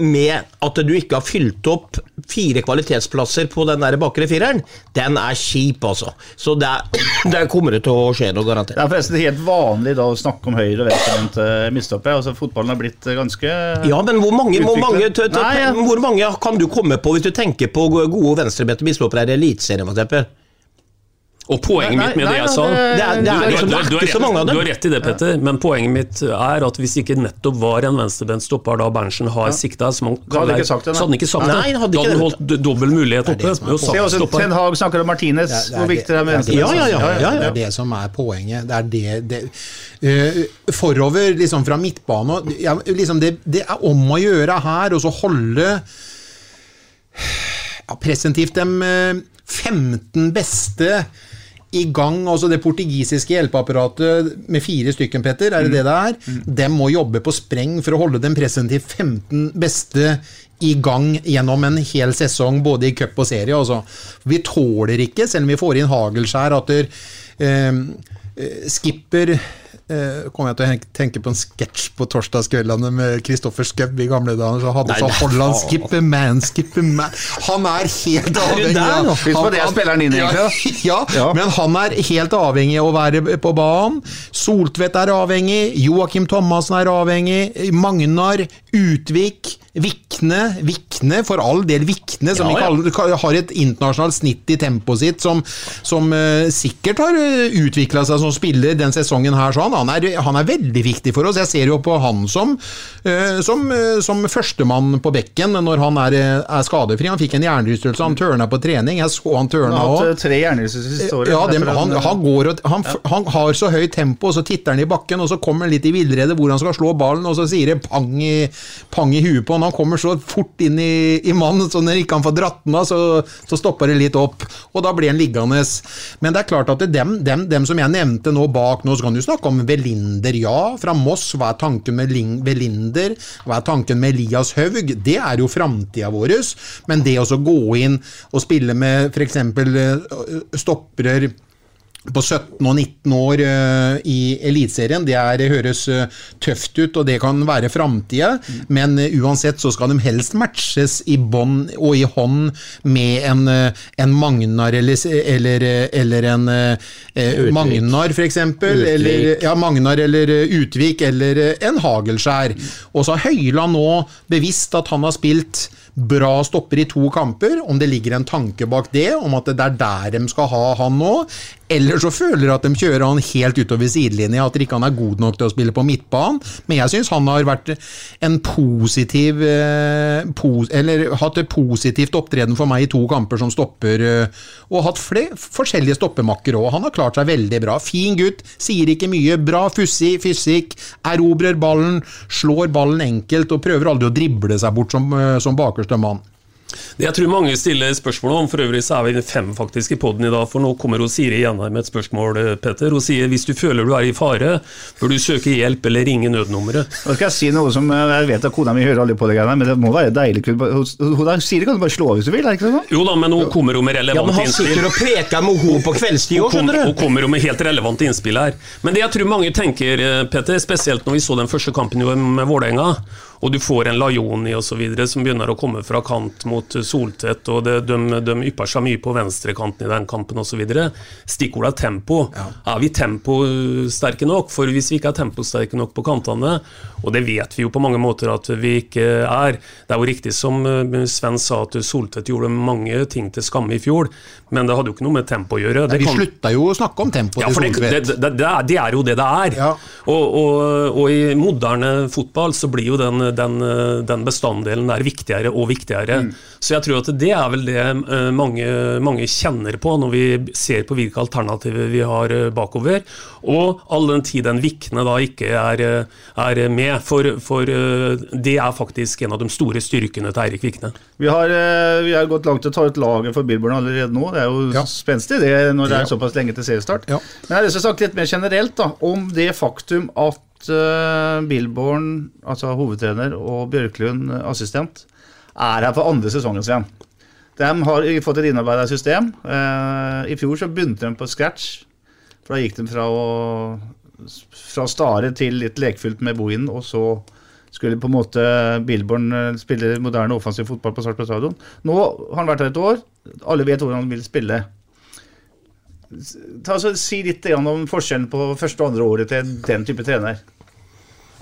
med at du ikke har fylt opp fire kvalitetsplasser på den der bakre fireren, den er kjip, altså. Så der, der kommer det til å skje noe, garantert. Det er forresten helt vanlig da å snakke om høyre- og venstrevendt midtstopper. Altså, fotballen har blitt ganske Ja, men hvor mange, hvor mange, Nei, ja. hvor mange kan du komme på hvis du tenker på gode venstrebente midtstoppere i Eliteserien, f.eks.? Og poenget nei, mitt med nei, det jeg sa det er, det er, liksom, er. Du har rett i det, Petter, men poenget mitt er at hvis ikke nettopp var en venstrebentstopper da Berntsen har ja. sikta, så, man, hadde ikke sagt det, så hadde han ikke sagt det. Nei, hadde da hadde han holdt dobbel mulighet oppe. Se også Ten Hag snakker om Martinez, hvor viktig det er med venstrebentstopper. Ja, ja, ja, Det er det som er poenget. Det er det, det uh, Forover, liksom fra midtbane ja, liksom det, det, er om å gjøre her, og så holde ja, presentivt dem 15 beste i gang, altså Det portugisiske hjelpeapparatet med fire stykken, Petter, er det mm. det det er? Mm. De må jobbe på spreng for å holde den til 15 beste i gang gjennom en hel sesong, både i cup og serie. Altså. Vi tåler ikke, selv om vi får inn Hagelskjær, at der, eh, eh skipper kommer jeg til å tenke på en sketsj på torsdagskveldene med Kristoffer Schou i gamle dager. Så hadde så Holland man, skipper man Han er helt avhengig av. Ja, ja, men han er helt avhengig av å være på banen. Soltvedt er avhengig, Joakim Thomassen er avhengig, Magnar, Utvik Vikne, Vikne, for all del Vikne, som ja, ja. Kaller, har et internasjonalt snitt i tempoet sitt, som, som uh, sikkert har eh, utvikla seg som spiller den sesongen her. Sånn. Han, er, han, er, veldig viktig for oss. Jeg ser jo på han som, uh, som, uh, som førstemann på bekken når han er, er skadefri. Han fikk en hjernerystelse, han tørna på trening. Jeg så han tørna òg. Han har hatt tre hjernerystelser siste året. Ja, dem, han, han, går han, han, har så høyt tempo, og så titter han i bakken, og så kommer han litt i villrede hvor han skal slå ballen, og så sier det pang i, pang i huet på han. Han kommer så fort inn i, i mannen, så når ikke han får dratt den av, så, så, stopper det litt opp. Og da blir han liggende. Men det er klart at dem, dem, dem, som jeg nevnte nå bak nå, så kan du snakke om Velinder, ja. Fra Moss, hva er tanken med Velinder? Hva er tanken med Elias Haug? Det er jo framtida vår. Men det å gå inn og spille med f.eks. Eh, stopperer på 17 og 19 år uh, i Eliteserien. Det, er, det høres uh, tøft ut, og det kan være framtida, mm. men uh, uansett så skal de helst matches i bånd og i hånd med en, en Magnar eller, eller, eller en Magnar, f.eks. Eller, ja, Magnar eller Utvik eller en Hagelskjær. Mm. Og så har Høyland nå bevisst at han har spilt bra stopper i to kamper, om det ligger en tanke bak det, om at det er der de skal ha han nå, eller så føler de at de kjører han helt utover sidelinja, at ikke han er god nok til å spille på midtbanen. Men jeg syns han har vært en positiv eh, Eller hatt et positivt opptreden for meg i to kamper som stopper, eh, og hatt flere forskjellige stoppemakker òg. Han har klart seg veldig bra. Fin gutt, sier ikke mye, bra fussig fysikk, erobrer ballen, slår ballen enkelt og prøver aldri å drible seg bort som, eh, som bakerste mann. Det jeg tror mange stiller spørsmål om, for øvrig så er vi fem faktisk i poden i dag, for nå kommer hun Siri igjen her med et spørsmål, Peter, Petter. Hun sier hvis du føler du er i fare, bør du søke hjelp eller ringe nødnummeret. Nå skal jeg si noe som eh, jeg vet at kona mi hører aldri på det greiene, men det må være deilig. Siri kan du bare slå av hvis du vil, er det ikke sånn? Jo da, men hun kommer jo med relevante innspill. Ja, men han sitter og preker med henne på kveldstid òg, skjønner du. Hun kommer jo med helt relevante innspill her. Men det jeg tror mange tenker, Peter, Petter, spesielt når vi så den første kampen med Vålerenga, og du får en Lajoni osv. som begynner å komme fra kant mot Soltvedt, og det, de, de ypper seg mye på venstrekanten i den kampen osv. Stikkordet er tempo. Er vi temposterke nok? For hvis vi ikke er temposterke nok på kantene, og det vet vi jo på mange måter at vi ikke er Det er jo riktig som eh, Sven sa, at Soltvedt gjorde mange ting til skamme i fjor, men det hadde jo ikke noe med tempo å gjøre. Nei, vi kan... slutta jo å snakke om tempo ja, til Soltvedt. Det, det, det, er jo det det er. Ja. Og, og, og, i moderne fotball så blir jo den den, den bestanddelen er viktigere og viktigere. Mm. Så jeg tror at det er vel det eh, mange, mange, kjenner på når vi ser på hvilke alternativer vi har eh, bakover. Og all den tid den Vikne da ikke er, er med. For, for, det er faktisk en av de store styrkene til Eirik Vikne. Vi har, vi har gått langt til å ta ut laget for Billborn allerede nå. Det er jo ja. spenstig det når det er såpass lenge til seriestart. Ja. Men jeg har lyst til å snakke litt mer generelt da, om det faktum at uh, Billborn, altså hovedtrener, og Bjørklund, assistent, er her for andre sesongen sin. De har fått et innarbeida system. Uh, I fjor så begynte de på scratch. For da gikk de fra å fra stare til litt lekfullt med Bohinen, og så skulle på en måte Billborn eh, spille moderne offensiv fotball på Sarpsborg stadion. Nå har han vært her et år. Alle vet hvordan han vil spille. Ta, så, si litt om forskjellen på første og andre året til den type trener.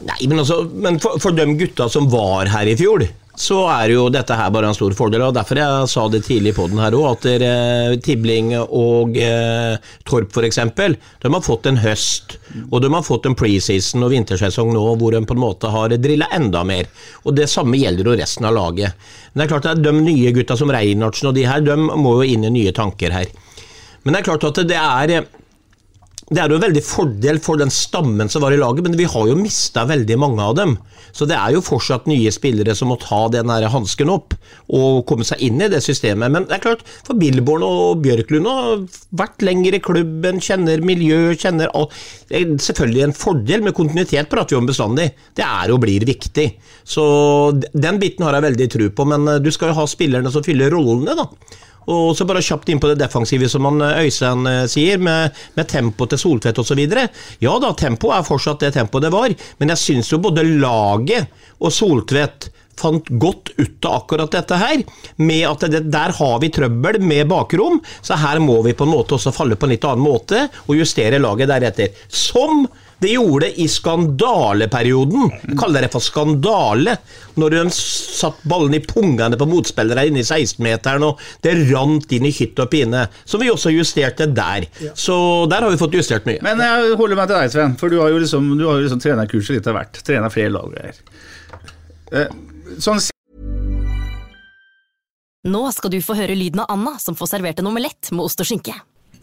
Nei, Men, altså, men for, for, de gutta som var her i fjor, så er jo dette her bare en stor fordel. og Derfor jeg sa det tidlig på den her òg, at eh, Tibling og eh, Torp f.eks. De har fått en høst, og de har fått en preseason og vintersesong nå hvor de på en måte har drilla enda mer. Og Det samme gjelder jo resten av laget. Men det er klart at de nye gutta som Reinhardsen og de her, de må jo inn i nye tanker her. Men det er klart at det er det er jo en veldig fordel for den stammen som var i laget, men vi har jo mista veldig mange av dem. Så det er jo fortsatt nye spillere som må ta den hansken opp og komme seg inn i det systemet. Men det er klart, for Billborn og Bjørklund har vært lenger i klubben, kjenner miljø, kjenner alt. Det er selvfølgelig en fordel med kontinuitet, prater vi om bestandig. Det er og blir viktig. Så den biten har jeg veldig tro på, men du skal jo ha spillerne som fyller rollene, da. Og så bare kjapt inn på det defensive, som han eh, Øystein eh, sier, med, med tempo til Soltvedt osv. Ja da, tempo er fortsatt det tempoet det var, men jeg syns jo både laget og Soltvedt fant godt ut av akkurat dette her, med at det, der har vi trøbbel med bakrom, så her må vi på en måte også falle på en litt annen måte og justere laget deretter. Som det gjorde det i skandaleperioden. Jeg kaller det for skandale. Når de satt ballen i pungene på motspillere inne i 16-meteren, og det rant inn i hytt og pine. Som vi også justerte der. Så der har vi fått justert mye. Men jeg holder meg til deg, Sven. For du har jo liksom, du har jo liksom trenerkurset litt av hvert. Trena flere lag her. Eh, sånn Nå skal du få høre lyden av Anna som får servert en omelett med ost og skinke.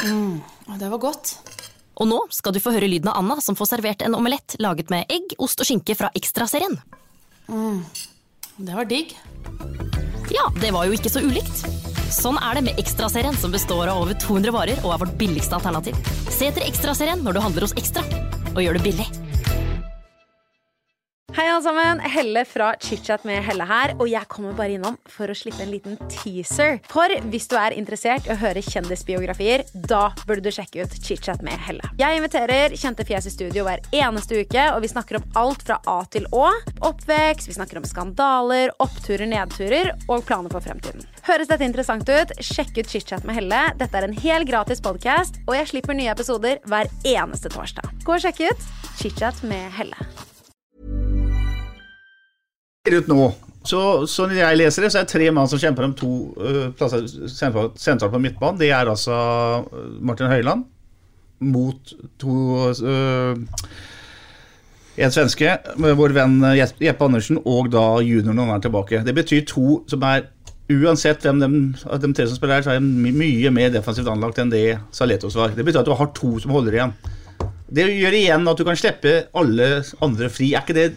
Mm, det var godt. Og nå skal du få høre lyden av Anna som får servert en omelett laget med egg, ost og skinke fra Ekstraserien. Mm, det var digg. Ja, det var jo ikke så ulikt. Sånn er det med Ekstraserien, som består av over 200 varer og er vårt billigste alternativ. Se etter Ekstraserien når du handler hos Ekstra, og gjør det billig. Hei, alle sammen. Helle fra ChitChat med Helle her. Og jeg kommer bare innom for å slippe en liten teaser. For hvis du er interessert i å høre kjendisbiografier, da burde du sjekke ut ChitChat med Helle. Jeg inviterer kjente fjes i studio hver eneste uke, og vi snakker om alt fra A til Å. Oppvekst, vi snakker om skandaler, oppturer, nedturer og planer for fremtiden. Høres dette interessant ut? Sjekk ut ChitChat med Helle. Dette er en hel gratis podkast, og jeg slipper nye episoder hver eneste torsdag. Gå og sjekk ut ChitChat med Helle ut nå. Så, så, når jeg leser det, så er det tre mann som kjemper om to uh, plasser sentralt på midtbanen. Det er altså øh, Martin Høiland mot to uh, En svenske, vår venn Jeppe Andersen, og da junioren når han er tilbake. Det betyr to som er Uansett hvem de, de tre som spiller her, så er de mye mer defensivt anlagt enn det Saletos var. Det betyr at du har to som holder igjen. Det gjør igjen at du kan slippe alle andre fri. Er ikke det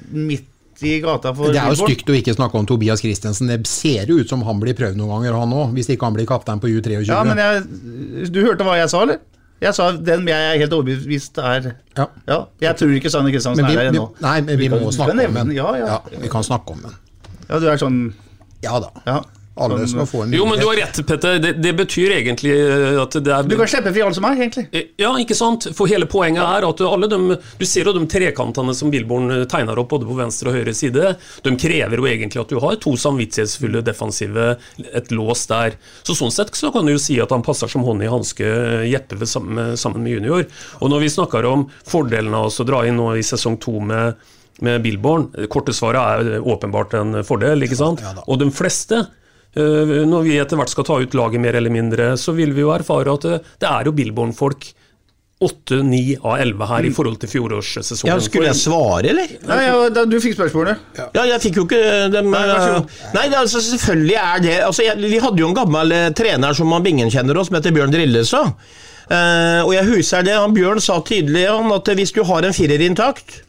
i gata for Det er jo stygt å ikke snakke om Tobias Christensen. Det ser jo ut som han blir prøvd noen ganger, han òg. Hvis ikke han blir kaptein på U23. Ja, men jeg, Du hørte hva jeg sa, eller? Jeg sa den jeg er helt overbevist er ja. ja jeg tror ikke Sanne Kristiansen er her ennå. Nei, men vi, vi må snakke om den. Ja, ja. ja, vi kan snakke om den. Ja, du er sånn Ja da. Ja. Alle Som- skal få en Jo, men du har rett, Petter. Det, det betyr egentlig at det er Du kan slippe fri alle som er, egentlig. Ja, ikke sant? For hele poenget er at alle de, du ser jo de trekantene som Billborn tegner opp både på venstre og høyre side, de krever jo egentlig at du har to samvittighetsfulle defensive, et lås der. Så sånn sett så kan du jo si at han passer som hånd i hanske Jeppe sammen, sammen med junior. Og når vi snakker om fordelene av oss å dra inn nå i sesong to med med Billborn. Korte svaret er åpenbart en fordel, ikke sant? Og de fleste eh, når vi etter hvert skal ta ut laget mer eller mindre, så vil vi jo erfare at det, det er jo Billborn-folk 8-9 av 11 her i forhold til fjorårssesongen. Ja, skulle jeg svare, eller? Nei, ja, da, du fikk spørsmålet. Ja, jeg fikk jo ikke dem Nei, vær. Nei, altså, selvfølgelig er det altså, jeg, Vi hadde jo en gammel eh, trener som man Bingen kjenner oss, som heter Bjørn Drillestad. Eh, og jeg husker det, han Bjørn sa tydelig han, at hvis du har en firer intakt,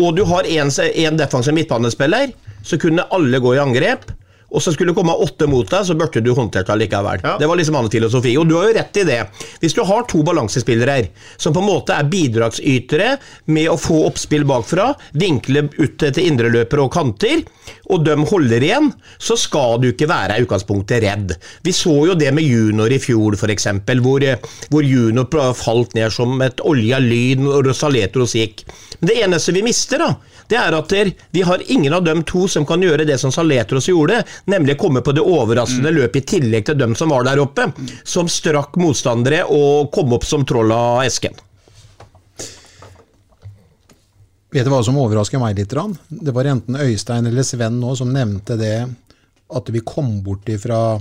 og du har en, en defensiv midtbanespiller, så kunne alle gå i angrep. Og så skulle det komme åtte mot deg, så burde du håndtert det likevel. Det var liksom annen filosofi. Og du har jo rett i det. Hvis du har to balansespillere her, som på en måte er bidragsytere med å få oppspill bakfra, vinkle ut til indreløpere og kanter, og de holder igjen, så skal du ikke være i utgangspunktet redd. Vi så jo det med junior i fjor, f.eks., hvor, hvor junior falt ned som et olja lyn, og Rosaletros gikk. Men det eneste vi mister, da, det er at der, vi har ingen av dem to som kan gjøre det som Saletros gjorde, nemlig komme på det overraskende løpet i tillegg til dem som var der oppe, som strakk motstandere og kom opp som troll av esken. Vet du hva som overrasker meg litt? Grann? Det var enten Øystein eller Sven nå som nevnte det at vi kom bort ifra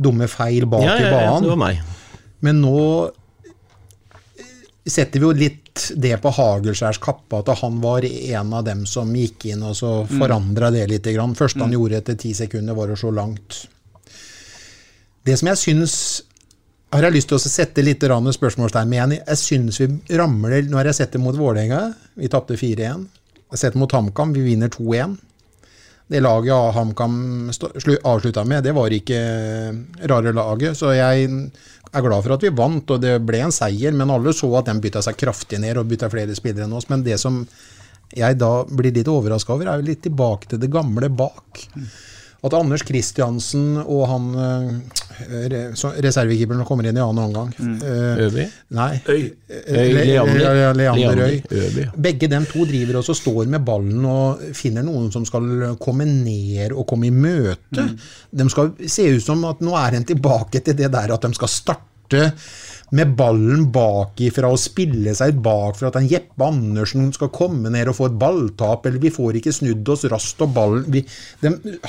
dumme feil bak Ja, ja, i ja, banen. det var meg. Men nå setter vi jo litt det på Hagelskjærs kappe, at han var en av dem som gikk inn og så Mm. forandra det litt. Grann. første han Mm. gjorde etter ti sekunder, var å slå langt. Det som jeg syns har jeg lyst til å sette litt spørsmålstegn med igjen. Jeg syns vi ramler Nå har jeg sett det mot Vålerenga. Vi tapte 4-1. Jeg har sett det mot HamKam. Vi vinner 2-1. Det laget HamKam avslutta med, det var ikke rare laget. Så jeg er glad for at vi vant, og det ble en seier. Men alle så at den bytta seg kraftig ned og bytta flere spillere enn oss. Men det som jeg da blir litt overraska over, er jo litt tilbake til det gamle bak. At Anders Kristiansen og han eh, reservekeeperen kommer inn i annen omgang mm. Øby? Nei. Øy. Eh, Øy, Leander. Leander Øy. Øby. Begge dem to driver også står med ballen og finner noen som skal komme ned og komme i møte. De skal se ut som at nå er en tilbake til det der at de skal starte med ballen bakifra og spille seg bak for at en Jeppe Andersen skal komme ned og få et balltap, eller vi får ikke snudd oss raskt og ballen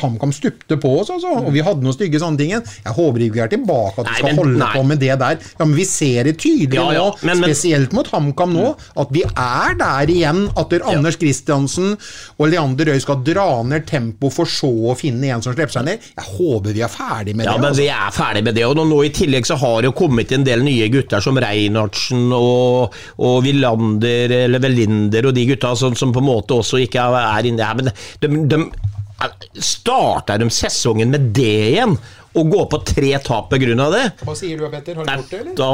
HamKam stupte på oss, altså, og vi hadde noen stygge sånne ting. Jeg håper ikke vi er tilbake at vi Nei, skal men- holde nei. på med det der. Ja, men vi ser det tydelig Ja, ja, nå, men- men- spesielt mot HamKam nå, at vi er der igjen. At der Anders Kristiansen og Leander Røy skal dra ned tempo for så å finne en som slipper seg ned. Jeg håper vi er ferdig med Ja, det. men altså. vi er ferdig med det. Og nå, nå i tillegg så har det kommet en del nye gutter som Reinhardsen og, og Villander eller Velinder og de gutta som, som på en måte også ikke er inne her. Men de, de, starter de sesongen med det igjen? Og gå på tre tap av det? Hva sier du, Petter? Har du gjort det, eller? Da,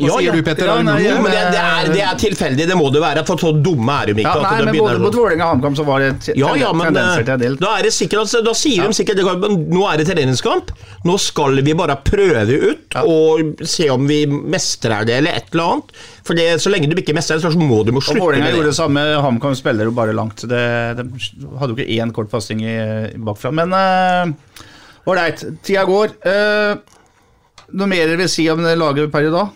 Hva sier du, Petter? Ja, nei, gjort det? men det, det, er, det er tilfeldig, det må det være. For så dumme er de ikke. Ja, nei, men både mot Vålerenga og HamKam så var det Ja, ja, men tendenser til eh, da er det sikkert altså, Da sier de sikkert at nå er det treningskamp. Nå skal vi bare prøve ut og se om vi mestrer det, eller et eller annet. For det, så lenge du ikke mestrer det, så må du må Og slutte Vålerenga med gjorde det. samme. HamKam spiller jo bare langt. Det, de hadde jo ikke én kort passing bakfra. Men ålreit, tida går. Uh, noe mer dere vil si om det laget per i dag?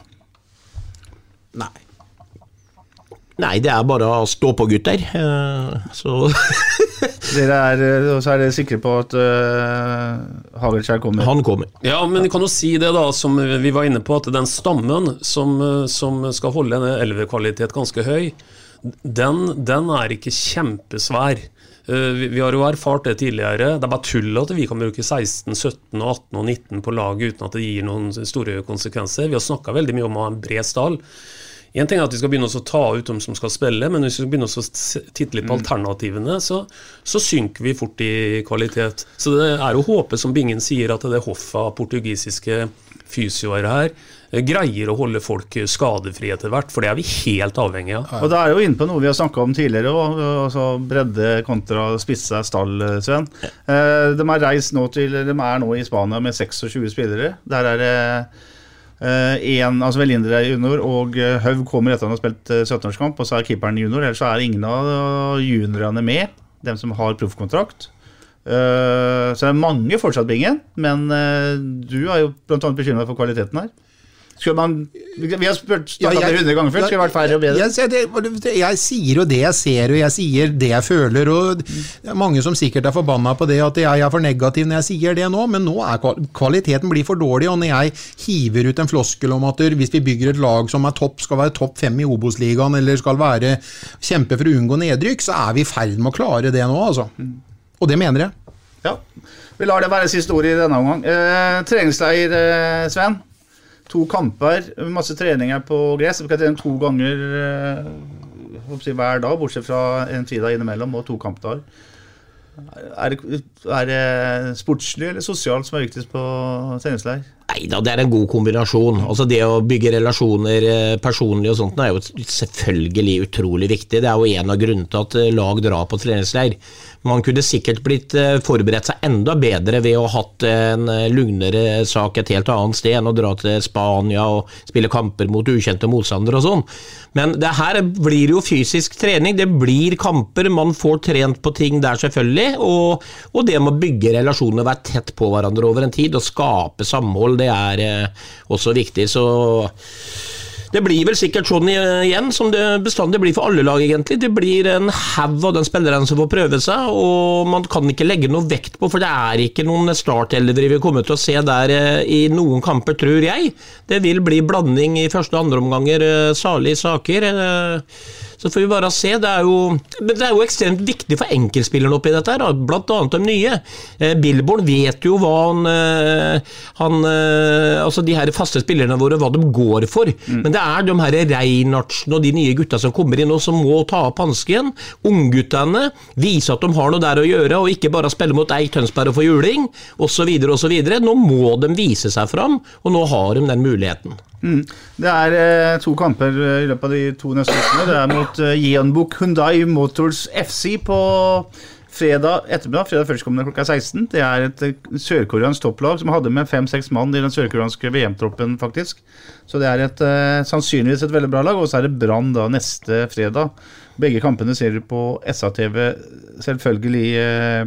Nei, det er bare å stå på, gutter. Uh, Så Dere er, eh, så er dere sikre på at uh, Hagelskjær kommer? Han kommer. Ja, men vi kan jo si det, da, som vi var inne på, at den stammen som, som skal holde en elvekvalitet ganske høy, den, den er ikke kjempesvær. Eh, Vi, har jo erfart det tidligere. Det er bare tull at vi kan bruke 16, 17, og 18 og 19 på laget uten at det gir noen store konsekvenser. Vi har snakka veldig mye om å ha en bred stall. En ting er at vi skal begynne å ta ut dem som skal spille, men hvis vi skal begynne å titte litt på Mm. alternativene, så, så synker vi fort i kvalitet. Så det er jo håpet, som Bingen sier, at det Hoffa, portugisiske fysioer her greier å holde folk skadefrie etter hvert, for det er vi helt avhengig av. Og da er jo inne på noe vi har snakka om tidligere, og, altså bredde kontra spisse stall, eh, Sven. Eh, de er, reist nå til De er nå i Spania med 26 spillere. Der er det én altså Velindre er junior, og eh, Haug kommer etter at han har spilt eh, 17-årskamp, og så er keeperen junior. Ellers er ingen av juniorene med, dem som har proffkontrakt. Eh, så det er mange fortsatt, Bingen, men eh, du er jo bl.a. bekymra for kvaliteten her. Skulle man, vi har spurt Ja, jeg- det 100 ganger før, skulle vært færre og bedre? Jeg, jeg, det- jeg sier jo det jeg ser, og jeg sier det jeg føler. og Det er mange som sikkert er forbanna på det, at jeg er for negativ når jeg sier det nå, men nå er kvaliteten blir for dårlig. Og når jeg hiver ut en floskel om at hvis vi bygger et lag som er topp, skal være topp fem i Obos-ligaen, eller skal være kjempe for å unngå nedrykk, så er vi i ferd med å klare det nå, altså. Og det mener jeg. Ja. Vi lar det være siste ord i denne omgang. Eh, treningsleir, eh, Sven. To kamper, masse treninger på gress. Vi kan trene to ganger eh, hver dag, bortsett fra en fridag innimellom og to kampdager. Er det, er det sportslig eller sosialt som er viktigst på treningsleir? Nei da, det er en god kombinasjon. Altså Det å bygge relasjoner eh, personlig og sånt er jo selvfølgelig utrolig viktig. Det er jo en av grunnene til at eh, lag drar på treningsleir. Man kunne sikkert blitt eh, forberedt seg enda bedre ved å ha hatt en lugnere sak et helt annet sted enn å dra til Spania og spille kamper mot ukjente motstandere og sånn. Men det her blir jo fysisk trening, det blir kamper, man får trent på ting der selvfølgelig, og, og det med å bygge relasjoner, være tett på hverandre over en tid og skape samhold, det er eh, også viktig. Så det blir vel sikkert sånn igjen som det bestandig blir for alle lag, egentlig. Det blir en haug av den spilleren som får prøve seg, og man kan ikke legge noe vekt på, for det er ikke noen startelvere vi kommer til å se der eh, i noen kamper, tror jeg. Det vil bli blanding i første og andre omganger, eh, salige saker. Så får vi bare se. Det er jo, men det er jo ekstremt viktig for enkeltspillerne oppi dette, her, bl.a. de nye. Eh, Billborn vet jo hva han, eh, han eh, Altså de her faste spillerne våre, hva de går for. Men det er de her Reinhardsen og de nye gutta som kommer inn og som må ta opp hansken. Ungguttene. Vise at de har noe der å gjøre, og ikke bare spille mot Eik Tønsberg og få juling, osv. osv. Nå må de vise seg fram, og nå har de den muligheten. Mm. Det er eh, to kamper eh, i løpet av de to neste ukene. Det er mot eh, Yeonbuk Hyundai Motors FC på fredag ettermiddag. Fredag førstkommende klokka 16. Det er et eh, sørkoreansk topplag som hadde med fem-seks mann i den sørkoreanske VM-troppen, faktisk. Så det er et, eh, sannsynligvis et veldig bra lag. Og så er det Brann da neste fredag. Begge kampene ser du på SA-TV, selvfølgelig. eh,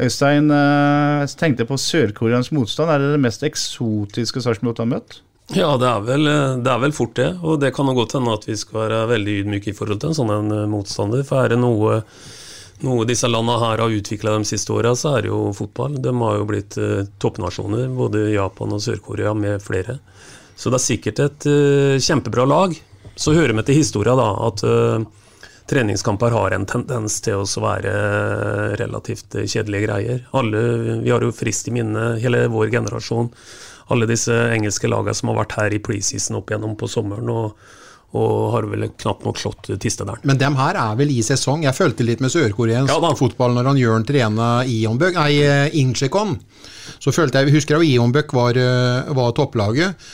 Øystein, eh, tenkte på sørkoreansk motstand. Er det det mest eksotiske Sarpsborg har møtt? Ja, det er, vel, det er vel fort det. Og det kan jo godt hende at vi skal være veldig ydmyke i forhold til en sånn en eh, motstander. For er det noe, noe disse landene her har utvikla de siste åra, så er det jo fotball. De har jo blitt eh, toppnasjoner, både Japan og Sør-Korea med flere. Så det er sikkert et eh, kjempebra lag. Så hører vi til historia da, at treningskamper har en tendens til å være relativt kjedelige greier. Alle, vi har jo frist i minne, hele vår generasjon, alle disse engelske lagene som har vært her i preseason opp igjennom på sommeren, og, og har vel knapt nok slått Tistedalen. Men dem her er vel i sesong. Jeg følte litt med sørkoreansk fotball når han Jørn trena Ionbøk, nei, eh, Så følte jeg, husker jeg Ionbøk var, eh, var topplaget.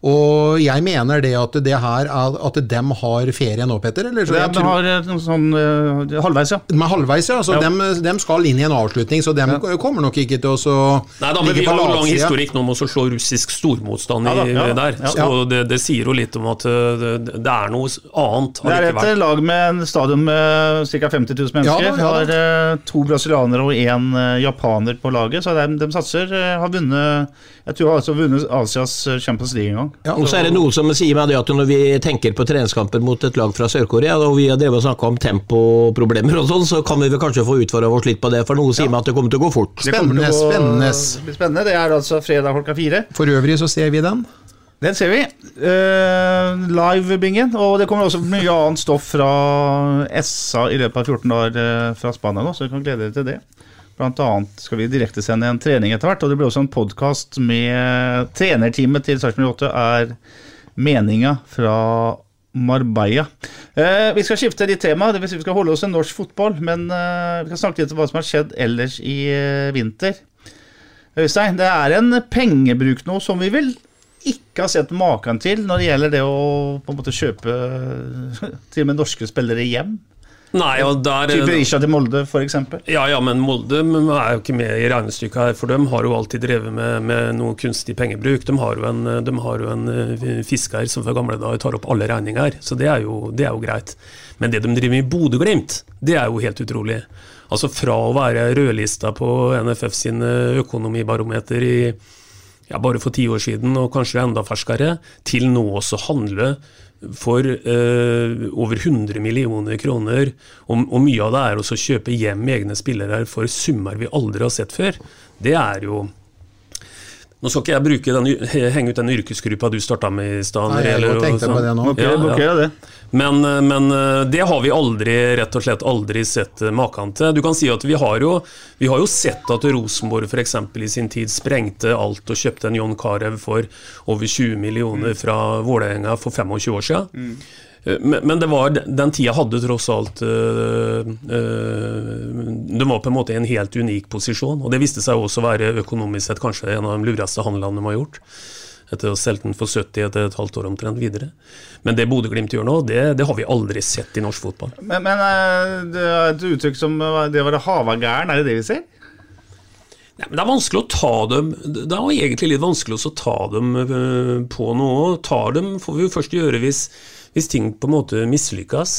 Og jeg mener det at det her er at dem har ferie nå, Petter? Eller? Så De tror- har eh, noe sånn uh, halvveis, ja. De er halvveis, ja. Så Ja. dem, dem skal inn i en avslutning, så dem kommer nok ikke til å så Nei da, men Vi har jo lang historikk nå om å slå russisk stormotstand Ja i, ja der. ja. Så det, det sier jo litt om at uh, det, det er noe annet. Det er et eh, lag med en stadion med ca. 50 000 mennesker. Ja da, ja har eh, to brasilianere og én eh, japaner på laget, så de, de satser. eh, har vunnet Jeg tror har altså vunnet Asias eh, Champions League en gang. Og så er det noe som sier meg det at når vi tenker på treningskamper mot et lag fra Sør-Korea, og vi har drevet og snakka om tempoproblemer og sånn, så kan vi vel kanskje få utfordra oss litt på det, for noe sier meg at det kommer til å gå fort. Det til å gå- spennende. spennende. Det er altså fredag klokka fire. For øvrig så ser vi den. Den ser vi. Uh, Live-bingen. Og det kommer også mye annet stoff fra SA i løpet av 14 år eh, fra Spania nå, så vi kan glede dere til det. Annet skal vi direktesende en trening etter hvert, og det blir også en podkast med trenerteamet til Sarpsborg 8 er meninga fra Marbella. Eh, vi skal skifte litt tema, det vil si vi skal holde oss til norsk fotball. Men eh, vi skal snakke litt om hva som har skjedd ellers i eh, vinter. Øystein, det er en pengebruk nå som vi vel ikke har sett maken til når det gjelder det å på en måte kjøpe til og med norske spillere hjem. Nei, og der Type Isha til Molde, f.eks. Ja, ja, men Molde er jo ikke med i regnestykket her, for de har jo alltid drevet med, med noe kunstig pengebruk. De har jo en, har jo en eh, fisker som fra gamle dager tar opp alle regninger, så det er, jo, det er jo greit. Men det de driver med i Bodø-Glimt, det er jo helt utrolig. Altså Fra å være rødlista på NFF sin økonomibarometer i ja, bare for ti år siden, og kanskje enda ferskere, til nå også handle for eh, over 100 millioner kroner, og, og mye av det er også å kjøpe hjem egne spillere for summer vi aldri har sett før, det er jo nå skal ikke jeg bruke den, henge ut den yrkesgruppa du starta med i stad. Nei, jeg tenkte på det nå. Okay, ja. det. Men, men, det har vi aldri rett og slett aldri sett maken til. Du kan si at Vi har jo, vi har jo sett at Rosenborg f.eks. i sin tid sprengte alt og kjøpte en John Carew for over 20 millioner fra Vålerenga for 25 år siden. Mm. Men det var, den tida hadde tross alt øh, øh, De var på en måte i en helt unik posisjon. Og det viste seg også å være økonomisk sett kanskje en av de lureste handlene de har gjort. Etter å ha solgt den for 70 etter et halvt år omtrent videre. Men det Bodø-Glimt gjør nå, det, det, har vi aldri sett i norsk fotball. Men, men det er et uttrykk som det å være havagæren, er det det vi ser? Nei, men Det er vanskelig å ta dem Det er egentlig litt vanskelig å ta dem på noe. Tar dem får vi jo først gjøre hvis hvis ting på en måte mislykkes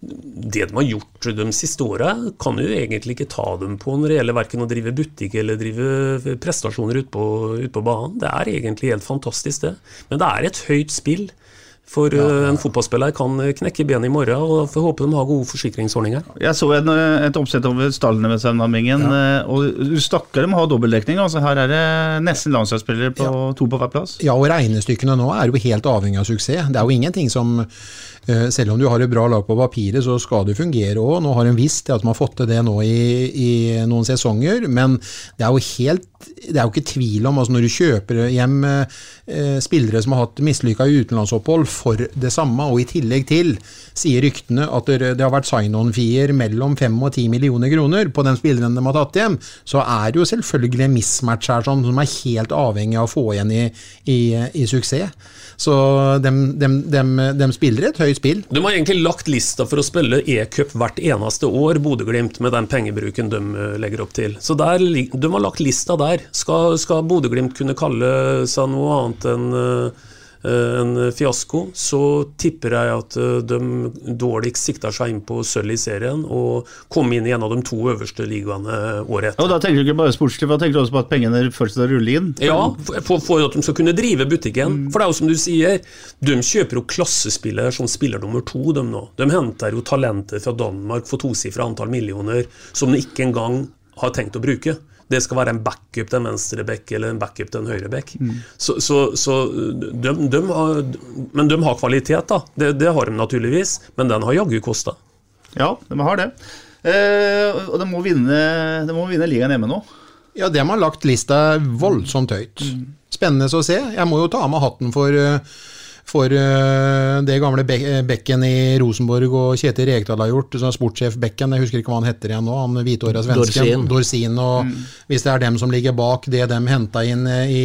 det de har gjort de siste åra, kan jo egentlig ikke ta dem på når det gjelder verken å drive butikk eller drive prestasjoner ute på, ut på banen. Det er egentlig helt fantastisk, det. Men det er et høyt spill. For ja, ja. en fotballspiller kan knekke benet i morgen, og får håpe de har gode forsikringsordninger. Jeg så en, et oppsett over stallene med Søvnamingen, ja. og stakkar de har dobbeltdekning. Altså her er det nesten landslagsspillere på to på hver plass. Ja, og regnestykkene nå er jo helt avhengig av suksess. Det er jo ingenting som Eh, selv om du har et bra lag på papiret, så skal det fungere òg. Nå har en visst at man har fått til det nå i, i, noen sesonger, men det er jo helt det er jo ikke tvil om altså når du kjøper hjem eh, spillere som har hatt mislykka utenlandsopphold for det samme, og i tillegg til, sier ryktene, at det har vært sign-on-fier mellom 5 og 10 millioner kroner på den spilleren de har tatt hjem, så er det jo selvfølgelig en mismatch her sånn, som er helt avhengig av å få igjen i, i, i suksess. Så de, de, de, de, spiller et høyt spill. De har egentlig lagt lista for å spille e-cup hvert eneste år, Bodø-Glimt, med den pengebruken de eh, legger opp til. Så der, de har lagt lista der. Skal, skal Bodø-Glimt kunne kalle seg noe annet enn Eh, en fiasko, så tipper jeg at eh, de dårligst sikta seg inn på sølv i serien og kom inn i en av de to øverste ligaene året etter. Og Da tenker du ikke bare sportslig, da tenker du også på at pengene fortsetter å rulle inn? Ja, for, for, at de skal kunne drive butikken. Mm. For det er jo som du sier, de kjøper jo klassespillere som spiller nummer to, de nå. De henter jo talenter fra Danmark for tosifra antall millioner som de ikke engang har tenkt å bruke det skal være en backup til en venstreback eller en backup til en høyreback. Mm. Så, så, så de, de har, men de har kvalitet, da. Det, det, har de naturligvis, men den har jaggu kosta. Ja, de har det. Eh, og de må, vinne, de må vinne ligaen hjemme nå. Ja, de har lagt lista voldsomt høyt. Mm. Spennende å se. Jeg må jo ta av meg hatten for uh, for uh, det gamle Be Bekken i Rosenborg og Kjetil Rekdal har gjort. Sportssjef Bekken, jeg husker ikke hva han heter igjen nå, han hvithåra svensken. Dorsin. Dorsin og mm. Hvis det er dem som ligger bak det de henta inn eh, i,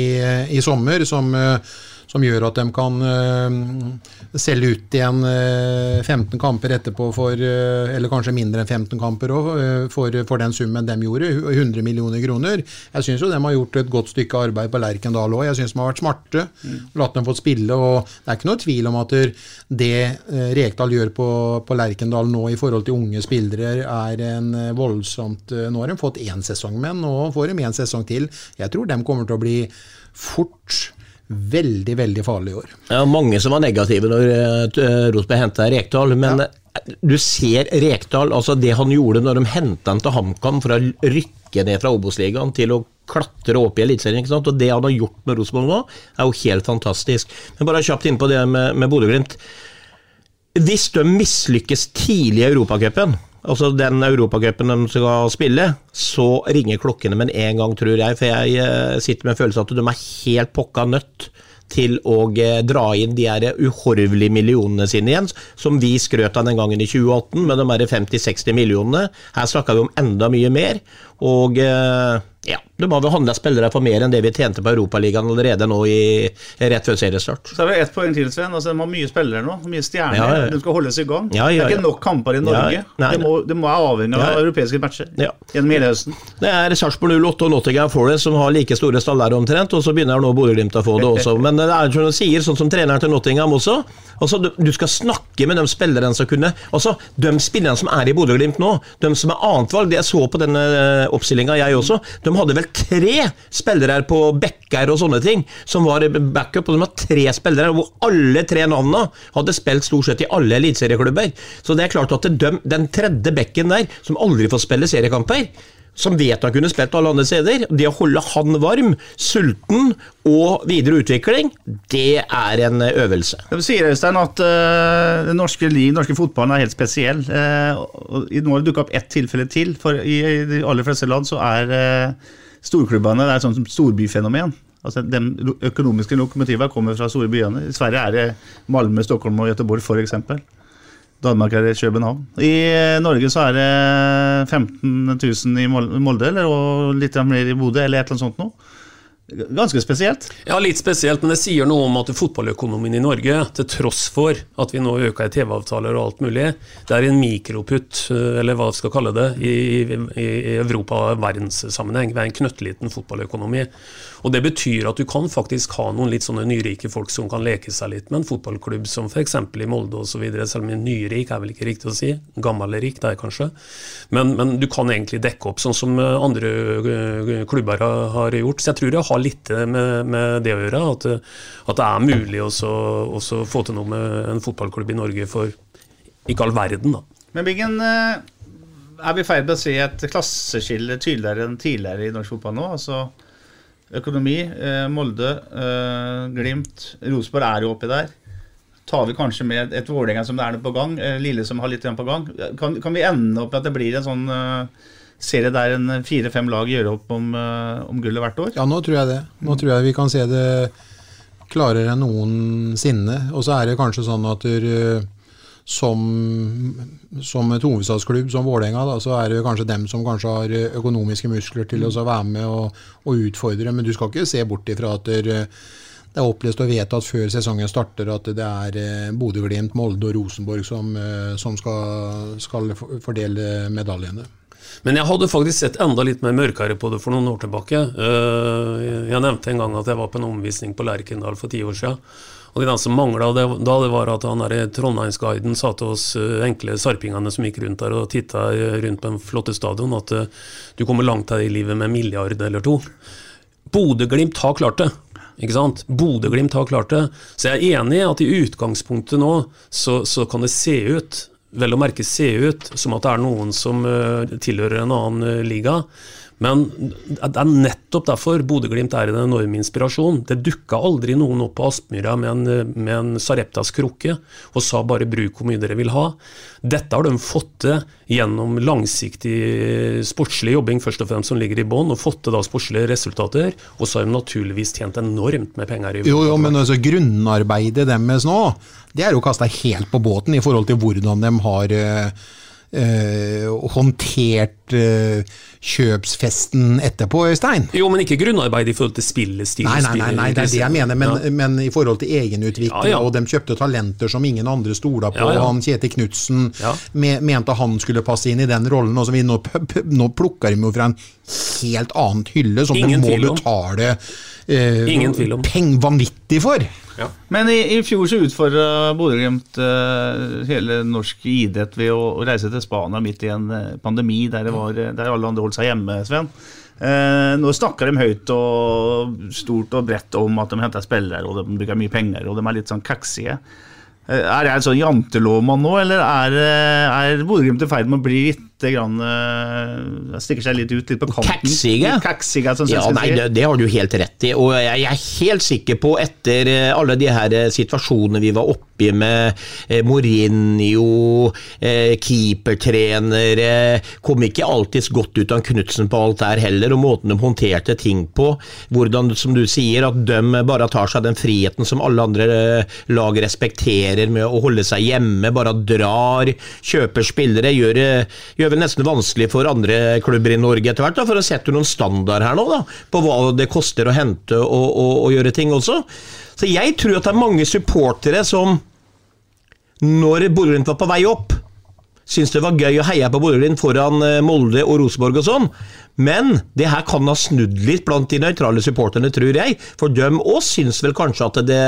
i sommer, som uh, som gjør at de kan uh, selge ut igjen uh, 15 kamper etterpå for uh, Eller kanskje mindre enn 15 kamper òg, for, for, den summen de gjorde. 100 millioner kroner. Jeg syns jo de har gjort et godt stykke arbeid på Lerkendal òg. Jeg syns de har vært smarte. Mm. Latt dem få spille. og Det er ikke noe tvil om at det Rekdal gjør på, på Lerkendal nå i forhold til unge spillere, er en voldsomt Nå har de fått én sesong med, nå får de én sesong til. Jeg tror de kommer til å bli fort veldig, veldig farlig i år. Ja, mange som var negative når uh, Rosberg henta Rekdal, men ja. du ser Rekdal, altså det han gjorde når de henta han til HamKam for å rykke ned fra Obos-ligaen til å klatre opp i Eliteserien, og det han har gjort med Rosenborg nå, er jo helt fantastisk. Men bare kjapt inn på det med, med Bodø-Glimt. Hvis de mislykkes tidlig i Europacupen, altså den europacupen de skal spille, så ringer klokkene med en gang, tror jeg. For jeg eh, sitter med en følelse av at de er helt pokka nødt til å eh, dra inn de her uhorvelige millionene sine igjen, som vi skrøt av den gangen i 2018 med de her 50-60 millionene. Her snakker vi om enda mye mer. Og eh, ja, de vel handla spillere for mer enn det vi tjente på Europaligaen allerede nå i, rett før seriestart. Så er det ett poeng til, Sven. Altså, de har mye spillere nå, mye stjerner. Ja, ja. De skal holdes i gang. Ja, Det er ikke nok kamper i Norge. Ja, det, må, det må være avhengig av europeiske matcher gjennom hele høsten. Det er Sarpsborg 08 og Nottingham Forest som har like store staller omtrent, og så begynner nå Bodø-Glimt å få det også. Men det er som du sier, sånn som treneren til Nottingham også. Altså, du, du skal snakke med de spillerne som kunne Altså, de spillerne som er i Bodø-Glimt nå, de som er annetvalg, jeg så på denne oppstillinga, jeg også, de hadde vel tre spillere på bekker og sånne ting, som var backup, og de hadde tre spillere hvor alle tre navnene hadde spilt stort sett i alle eliteserieklubber. Så det er klart at de, den tredje bekken der, som aldri får spille seriekamper, som vet han kunne spilt alle andre steder. Det å holde han varm, sulten og videre utvikling, det er en øvelse. De sier Øystein, at uh, den norske, norske fotballen er helt spesiell. Eh, nå har det dukka opp ett tilfelle til. For i, i de aller fleste land så er uh, storklubbene det er sånn som storbyfenomen. Altså, de økonomiske lokomotivene kommer fra store byene. I Sverige er det Malmö, Stockholm og Göteborg f.eks. Danmark er i København. I eh, Norge så er det 15 000 i Molde, eller, og litt mer i Bodø, eller et eller annet sånt noe. Ganske spesielt. Ja, litt spesielt, men det sier noe om at fotballøkonomien i Norge, til tross for at vi nå øker i TV-avtaler og alt mulig, det er en mikroputt, eh, eller hva vi skal kalle det, i, i, i Europa- verdenssammenheng. Vi er en knøttliten fotballøkonomi. Og Det betyr at du kan faktisk ha noen litt sånne nyrike folk som kan leke seg litt med en fotballklubb som f.eks. i Molde osv. Selv om nyrik er vel ikke riktig å si. Gammelrik, det er kanskje. Men, men du kan egentlig dekke opp, sånn som eh, andre eh, klubber har- gjort. Så jeg tror det har litt med, med det å gjøre. At, det- at det er mulig også få til noe med en fotballklubb i Norge for ikke all verden, da. Men Bingen, eh, er vi i ferd med å se et klasseskille tydeligere enn tidligere i norsk fotball nå? Altså økonomi, eh, Molde, eh, Glimt, Rosenborg er jo oppi der. Tar vi kanskje med et Vålerenga som det er noe på gang, eh, Lille som har litt på gang. Kan, kan vi ende opp med at det blir en sånn serie der en fire-fem lag gjør opp om, om gullet hvert år? Ja, nå tror jeg det. Nå tror jeg vi kan se det klarere enn noensinne. Og så er det kanskje sånn at du som, som et hovedstadsklubb som Vålerenga, så er det kanskje dem som kanskje har eh, økonomiske muskler til å være med og, og utfordre. Men du skal ikke se bort ifra at eh, det er opplest og vedtatt før sesongen starter at det er eh, Bodø-Glimt, Molde og Rosenborg som, som skal, skal fordele medaljene. Men jeg hadde faktisk sett enda litt mer mørkere på det for noen år tilbake. Jeg nevnte en gang at jeg var på en omvisning på Lerkendal for ti år siden. Og det som mangla da, det var at han der Trondheimsguiden sa til oss eh, enkle sarpingene som gikk rundt der og titta rundt på en flotte stadion, at eh, du kommer langt her i livet med en milliard eller to. Bodø-Glimt har klart det. Ikke sant? Bodø-Glimt har klart det. Så jeg er enig i at i utgangspunktet nå så, så kan det se ut, vel å merke se ut, som at det er noen som uh, tilhører en annen uh, liga. Men det er nettopp derfor Bodø-Glimt er en enorm inspirasjon. Det dukka aldri noen opp på Aspmyra med en, med en Sareptas krukke og sa bare 'bruk hvor mye dere vil ha'. Dette har de fått til gjennom langsiktig sportslig jobbing, først og fremst som ligger i bånn, og fått til da sportslige resultater. Og så har de naturligvis tjent enormt med penger. i Jo, jo, men altså grunnarbeidet deres nå, det er jo kasta helt på båten i forhold til hvordan de har eh, håndtert eh, kjøpsfesten etterpå, Øystein. Jo, men ikke grunnarbeid i forhold til spillestil. Nei, nei, nei, nei, det er det jeg mener, men, Ja. men i forhold til egenutvikling, Ja, ja. og de kjøpte talenter som ingen andre stola på, han Kjetil Knutsen me, mente han skulle passe inn i den rollen, og så vi nå, nå plukker de jo fra en helt annen hylle, som Ingen de må betale eh, Ingen tvil om. peng vanvittig for. Men i, i fjor så utfordra Bodø-Glimt eh, hele norsk idrett ved å, å reise til Spania midt i en eh, pandemi der, det var, eh, der alle andre holdt seg hjemme, Sven. Eh, nå snakker de høyt og stort og bredt om at de henter spillere og de bruker mye penger, og de er litt sånn kaksige. Eh, er jeg en sånn jantelovmann nå, eller er, eh, er Bodø-Glimt i ferd med å bli litt grann uh, Stikker seg litt ut, litt på kanten. Kaksige? Kaksige sånn ja, nei, det, det, har du helt rett i. Og jeg, er helt sikker på, etter eh, alle de her eh, situasjonene vi var oppi med eh, Mourinho, eh, keepertrenere Kom ikke alltid godt ut av Knutsen på alt der heller, og måten de håndterte ting på. Hvordan, som du sier, at de bare tar seg den friheten som alle andre lag respekterer med å holde seg hjemme, bare drar, kjøper spillere, gjør, gjør vel nesten vanskelig for andre klubber i Norge etter hvert, for å sette noen standard her nå, da, på hva det koster å hente og, og, og gjøre ting også. Så jeg tror at det er mange supportere som, når Bodø-Glimt var på vei opp, syntes det var gøy å heie på Bodø-Glimt foran eh, Molde og Rosenborg og sånn, men det her kan ha snudd litt blant de nøytrale supporterne, tror jeg. For de òg syns vel kanskje at det,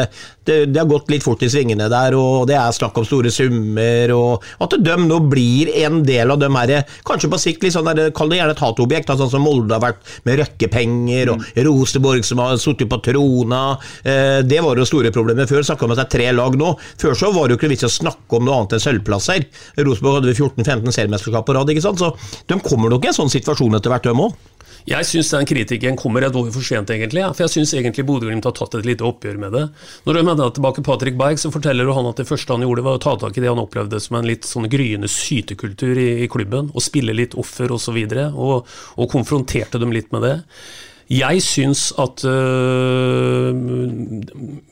det, det, har gått litt fort i svingene der, og det er snakk om store summer, og at de nå blir en del av dem her, kanskje på sikt litt sånn der, kall det gjerne et hatobjekt, sånn som Molde har vært med røkkepenger, og mm. Rosenborg som har sittet på trona. Eh, det var jo store problemer før. Snakka om at det er tre lag nå. Før så var det jo ikke vits å snakke om noe annet enn sølvplasser. Rosenborg hadde 14-15 seriemesterskap på rad, ikke sant. Så de kommer nok i en sånn situasjon etter hvert, de òg. Jeg syns den kritikken kommer et år for sent, egentlig. Ja. For jeg syns egentlig Bodø-Glimt har tatt et lite oppgjør med det. Når du mener tilbake Patrick Berg, så forteller han at det første han gjorde, var å ta tak i det han opplevde som en litt sånn gryende sytekultur i, i klubben. Og spille litt offer osv. Og, så videre, og, og konfronterte dem litt med det. Jeg syns at øh,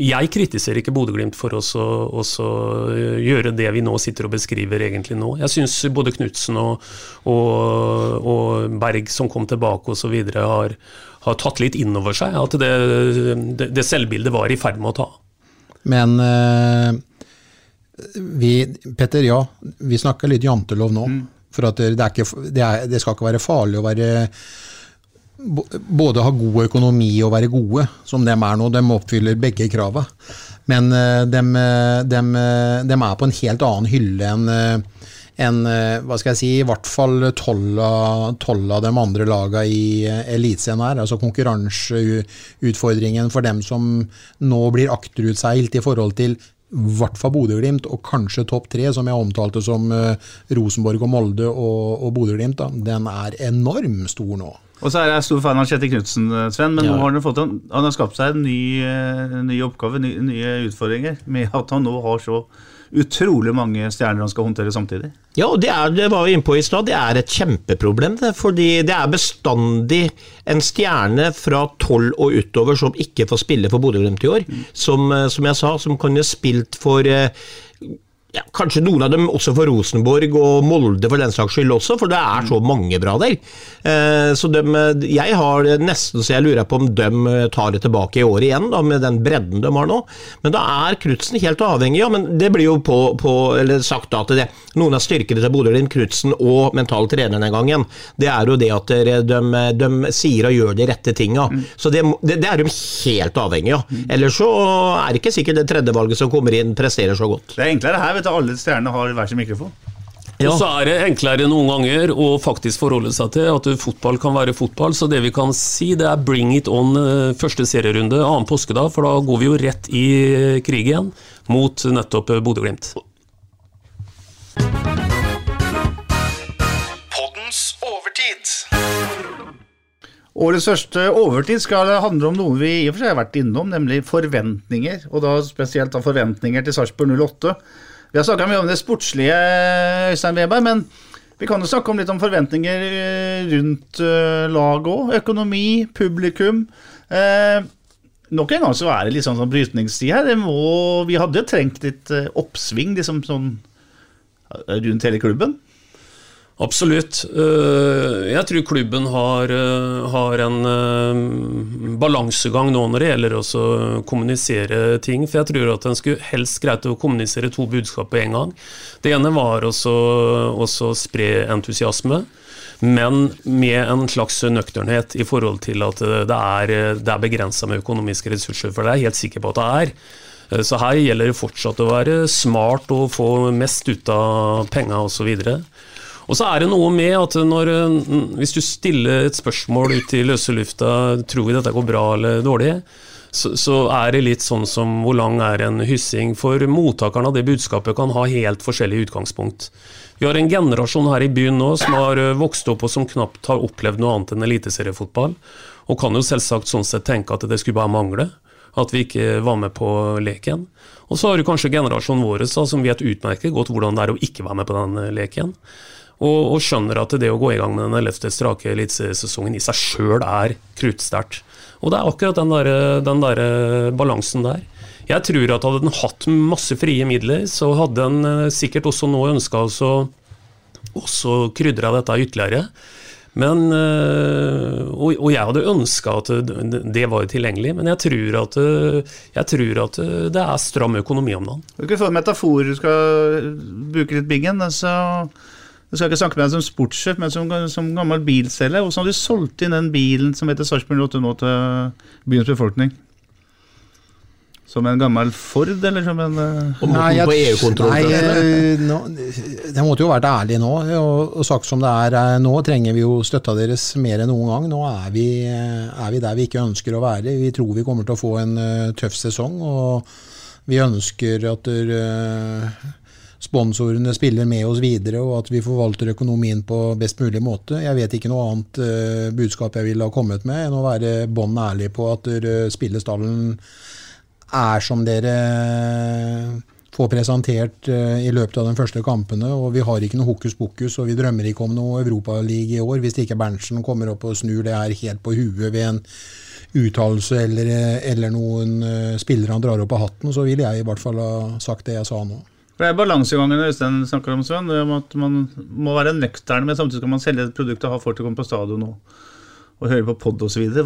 Jeg kritiserer ikke Bodø-Glimt for å øh, gjøre det vi nå sitter og beskriver egentlig nå. Jeg syns både Knutsen og, og, og, Berg som kom tilbake osv. Har, har tatt litt inn over seg at det, det, det selvbildet var i ferd med å ta. Men øh, vi, Petter, ja, vi snakker litt jantelov nå. Mm. For at det, ikke, det, er, det skal ikke være farlig å være både ha god økonomi og være gode, som de er nå. De oppfyller begge krava. Men de, de, de, er på en helt annen hylle enn en, hva skal jeg si, i hvert fall tolv av, de andre lagene i Eliteserien her. Altså konkurranseutfordringen for dem som nå blir akterutseilt i forhold til i hvert fall Bodø-Glimt, og kanskje topp tre, som jeg omtalte som Rosenborg og Molde og, og Bodø-Glimt, den er enormt stor nå. Og så er jeg stor fan av Kjetil Knutsen, eh, Sven. Men ja. nå har han, fått han har skapt seg en ny, uh, ny oppgave, ny, nye utfordringer, med at han nå har så utrolig mange stjerner han skal håndtere samtidig. Ja, og det, er, det var vi inne på i stad, det er et kjempeproblem. Det, fordi det er bestandig en stjerne fra tolv og utover som ikke får spille for Bodø-Glimt i år. Mm. Som, eh, som, jeg sa, som kunne spilt for uh, ja, kanskje noen av dem også for Rosenborg og Molde for den saks skyld også, for det er så mange bra der. Eh, så de, jeg har nesten så jeg lurer på om de tar det tilbake i år igjen, da, med den bredden de har nå. Men da er Knutsen helt avhengig, ja. Men det blir jo på, på eller sagt da, at det, noen av styrkene til Bodø-Glimt, Knutsen og mental trener den gangen, det er jo det at de, de sier og gjør de rette tinga. Mm. Så det, det, det, er de helt avhengig av. Mm. Ellers så er det ikke sikkert det tredjevalget som kommer inn, presterer så godt. Det er enklere her, vet at alle stjernene har hver sin mikrofon. Ja. Og så er det enklere noen ganger å faktisk forholde seg til at fotball kan være fotball. Så det vi kan si, det er bring it on eh, første serierunde annen påskedag, for da går vi jo rett i eh, krig igjen mot nettopp eh, Bodø-Glimt. Årets første overtid skal handle om noe vi i og for seg har vært innom, nemlig forventninger. Og da spesielt da forventninger til Sarpsborg 08. Vi har snakka mye om det sportslige, Øystein Weberg, men vi kan jo snakke om litt om forventninger eh, rundt uh, laget òg. Økonomi, publikum. Eh, nok en gang så er det litt sånn, sånn brytningstid her. Må, vi hadde trengt litt uh, oppsving liksom sånn rundt hele klubben. Absolutt. Eh, jeg tror klubben har, eh, har en eh, balansegang nå når det gjelder å kommunisere ting. For jeg tror at en skulle helst greit å kommunisere to budskap på en gang. Det ene var å spre entusiasme. Men med en slags nøkternhet i forhold til at det er, det er begrensa med økonomiske ressurser. For det er jeg helt sikker på at det er. Så her gjelder det fortsatt å være smart og få mest ut av penga osv. Og så er det noe med at når, hvis du stiller et spørsmål ut i løse lufta, tror vi dette går bra eller dårlig, så, så er det litt sånn som hvor lang er en hyssing? For mottakeren av det budskapet kan ha helt forskjellig utgangspunkt. Vi har en generasjon her i byen nå som har eh, vokst opp og som knapt har opplevd noe annet enn eliteseriefotball, og kan jo selvsagt sånn sett tenke at det skulle bare mangle. At vi ikke var med på leken. Og så har du kanskje generasjonen vår som vet utmerket godt hvordan det er å ikke være med på den eh, leken. Og, og skjønner at det å gå i gang med den ellevte strake elitesesongen i seg sjøl er kruttsterkt. Og det er akkurat den der, der balansen der. Jeg tror at hadde den hatt masse frie midler, så hadde den eh, sikkert også nå ønska å også krydre dette ytterligere. Men, eh, og, jeg hadde ønska at det var tilgjengelig, men jeg tror, at, jeg tror at det er stram økonomi om dagen. Du kan få en metafor du skal bruke litt bingen. Altså, du skal ikke snakke med deg som sportssjef, men som, som gammel bilselger. Hvordan har du solgt inn den bilen som heter Sarpsborg 08 nå til byens befolkning? Som en gammel Ford, eller som en uh... Nei, jeg, nei eh, nå, jeg måtte jo vært ærlig nå, og, og, sagt som det er eh, nå, trenger vi jo støtta deres mer enn noen gang. Nå er vi, er vi, der vi ikke ønsker å være. Vi tror vi kommer til å få en uh, tøff sesong, og vi ønsker at uh, sponsorene spiller med oss videre, og at vi forvalter økonomien på best mulig måte. Jeg vet ikke noe annet uh, budskap jeg ville ha kommet med enn å være bånn ærlig på at uh, spillestallen er som dere får presentert uh, i løpet av de første kampene. og Vi har ikke noe hokus pokus, og vi drømmer ikke om noe Europaliga i år hvis ikke Berntsen kommer opp og snur det her helt på huet ved en uttalelse eller, eller, noen eh, spillere han drar opp av hatten. Så vil jeg i hvert fall ha sagt det jeg sa nå. Det er balansegangen Øystein snakker om, Sven. om at Man må være nøktern, men samtidig skal man selge et produkt og ha folk til å komme på stadion. Og og høre på pod osv. Det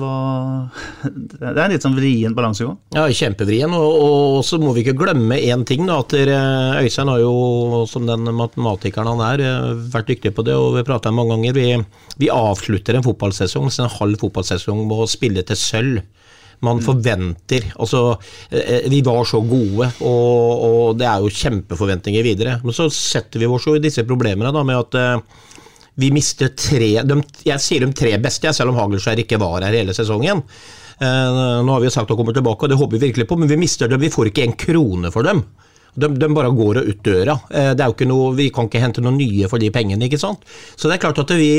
er en litt sånn vrien balansegang? Ja, kjempevrien. Og, og, så må vi ikke glemme én ting. da, at Øystein har jo, som den matematikeren han er, eh, vært dyktig på det. og Vi prata mange ganger. Vi, vi, avslutter en fotballsesong, en halv fotballsesong, med å spille til sølv. Man mm. forventer altså, eh, Vi var så gode, og, og, det er jo kjempeforventninger videre. Men så setter vi oss jo i disse problemene da, med at eh, vi mister tre de, Jeg sier de tre beste, selv om Hagelskjær ikke var her hele sesongen. Eh, nå har vi jo sagt å komme tilbake, og det håper vi virkelig på, men vi mister dem. Vi får ikke en krone for dem. De, de bare går ut døra. Eh, det er jo ikke noe, vi kan ikke hente noe nye for de pengene. ikke sant? Så det er klart at vi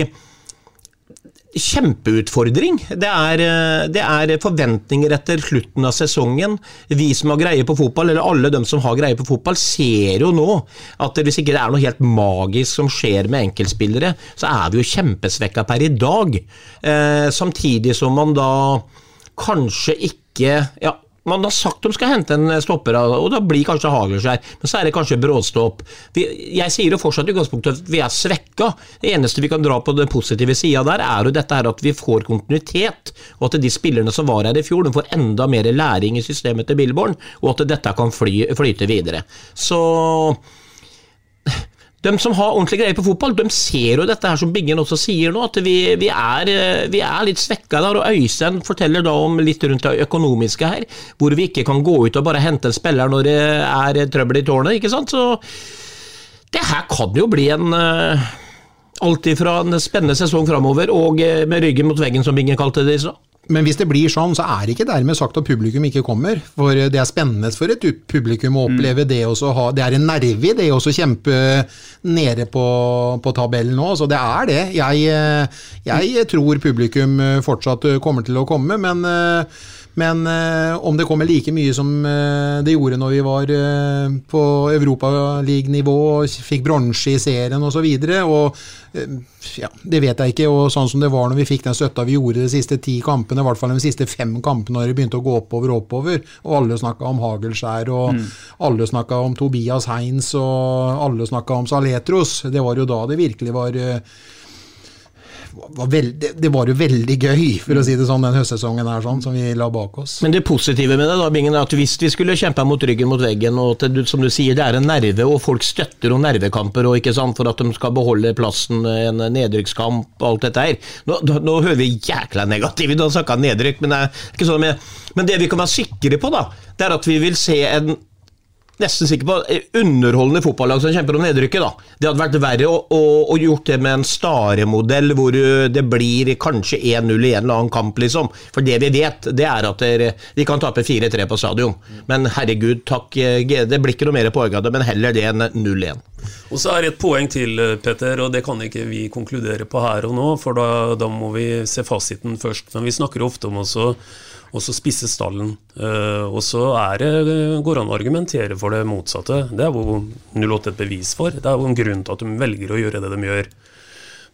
kjempeutfordring. Det er, eh, det er, forventninger etter slutten av sesongen. Vi som har greie på fotball, eller alle de som har greie på fotball, ser jo nå at hvis ikke det er noe helt magisk som skjer med enkeltspillere, så er vi jo kjempesvekka per i dag. Eh, samtidig som man da kanskje ikke ja, man har sagt de skal hente en stopper, og da blir kanskje Hagelskjær, men så er det kanskje bråstopp. Jeg sier jo fortsatt i utgangspunktet at vi er svekka. Det eneste vi kan dra på den positive sida der, er jo dette her at vi får kontinuitet, og at de spillerne som var her i fjor, de får enda mer læring i systemet til Billborn, og at dette kan fly, flyte videre. Så de som har ordentlig greie på fotball, de ser jo dette her som Bingen også sier nå, at vi, vi, er, vi er, litt svekka der. og Øystein forteller da om litt rundt det økonomiske her, hvor vi ikke kan gå ut og bare hente en spiller når det er trøbbel i tårnet. ikke sant? Så det her kan jo bli en uh, Alt ifra en spennende sesong framover og uh, med ryggen mot veggen, som Bingen kalte det i stad. Men hvis det blir sånn, så er det ikke dermed sagt at publikum ikke kommer. For det er spennende for et publikum å oppleve mm. det også ha Det er en nerve i det å kjempe nede på, på tabellen nå. Så det er det. Jeg, jeg tror publikum fortsatt kommer til å komme, men men eh, om det kommer like mye som eh, det gjorde når vi var eh, på europaliganivå og fikk bronse i serien osv., og, eh, ja, det vet jeg ikke. Og sånn som det var når vi fikk den støtta vi gjorde de siste ti kampene, i hvert fall de siste fem kampene når det begynte å gå oppover og oppover, og alle snakka om Hagelskjær, og mm. alle snakka om Tobias Heins, og alle snakka om Saletros. Det var jo da det virkelig var var veld, det var jo veldig gøy, for å si det sånn, den høstsesongen her sånn, som vi la bak oss. Men det positive med det da, Bingen, er at hvis vi skulle kjempa mot ryggen mot veggen, og til, som du sier, det er en nerve, og folk støtter og nervekamper og ikke sant, for at de skal beholde plassen, en nedrykkskamp og alt dette her. Nå, nå, nå hører vi jækla negative, du har snakka nedrykk, men det er ikke sånn med Men det vi kan være sikre på, da, det er at vi vil se en nesten sikker på eh, underholdende fotballag som kjemper om nedrykket. da. Det hadde vært verre å, å, å gjort det med en Stare-modell, hvor eh, det blir kanskje 1-0 i en eller annen kamp, liksom. For det vi vet, det er at der, de kan tape 4-3 på stadion. Men herregud, takk, eh, det blir ikke noe mer poeng av det, men heller det enn 0-1. Og så er det et poeng til, Petter, og det kan ikke vi konkludere på her og nå, for da, da må vi se fasiten først. Men vi snakker ofte om også også spisse stallen. Eh, og så er det, går det an å argumentere for det motsatte. Det er jo 08 et bevis for. Det er jo en grunn til at de velger å gjøre det de gjør.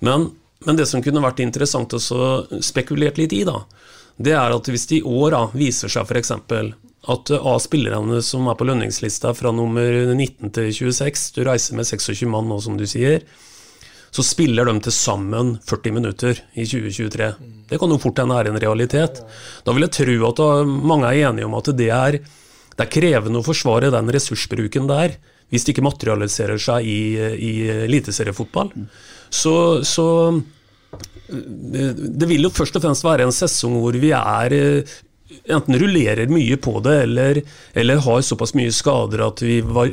Men, men det som kunne vært interessant å så spekulert litt i, da, det er at hvis det i år da, viser seg f.eks. at av spillerne som er på lønningslista fra nummer 19 til 26, du reiser med 26 mann nå, som du sier, så spiller de til sammen 40 minutter i 2023. Det kan jo fort hende er en realitet. Da vil jeg tro at mange er enige om at det er, det er krevende å forsvare den ressursbruken der, hvis det ikke materialiserer seg i, i eliteseriefotball. Så, så det vil jo først og fremst være en sesong hvor vi er eh, enten rullerer mye på det, eller, eller har såpass mye skader at vi var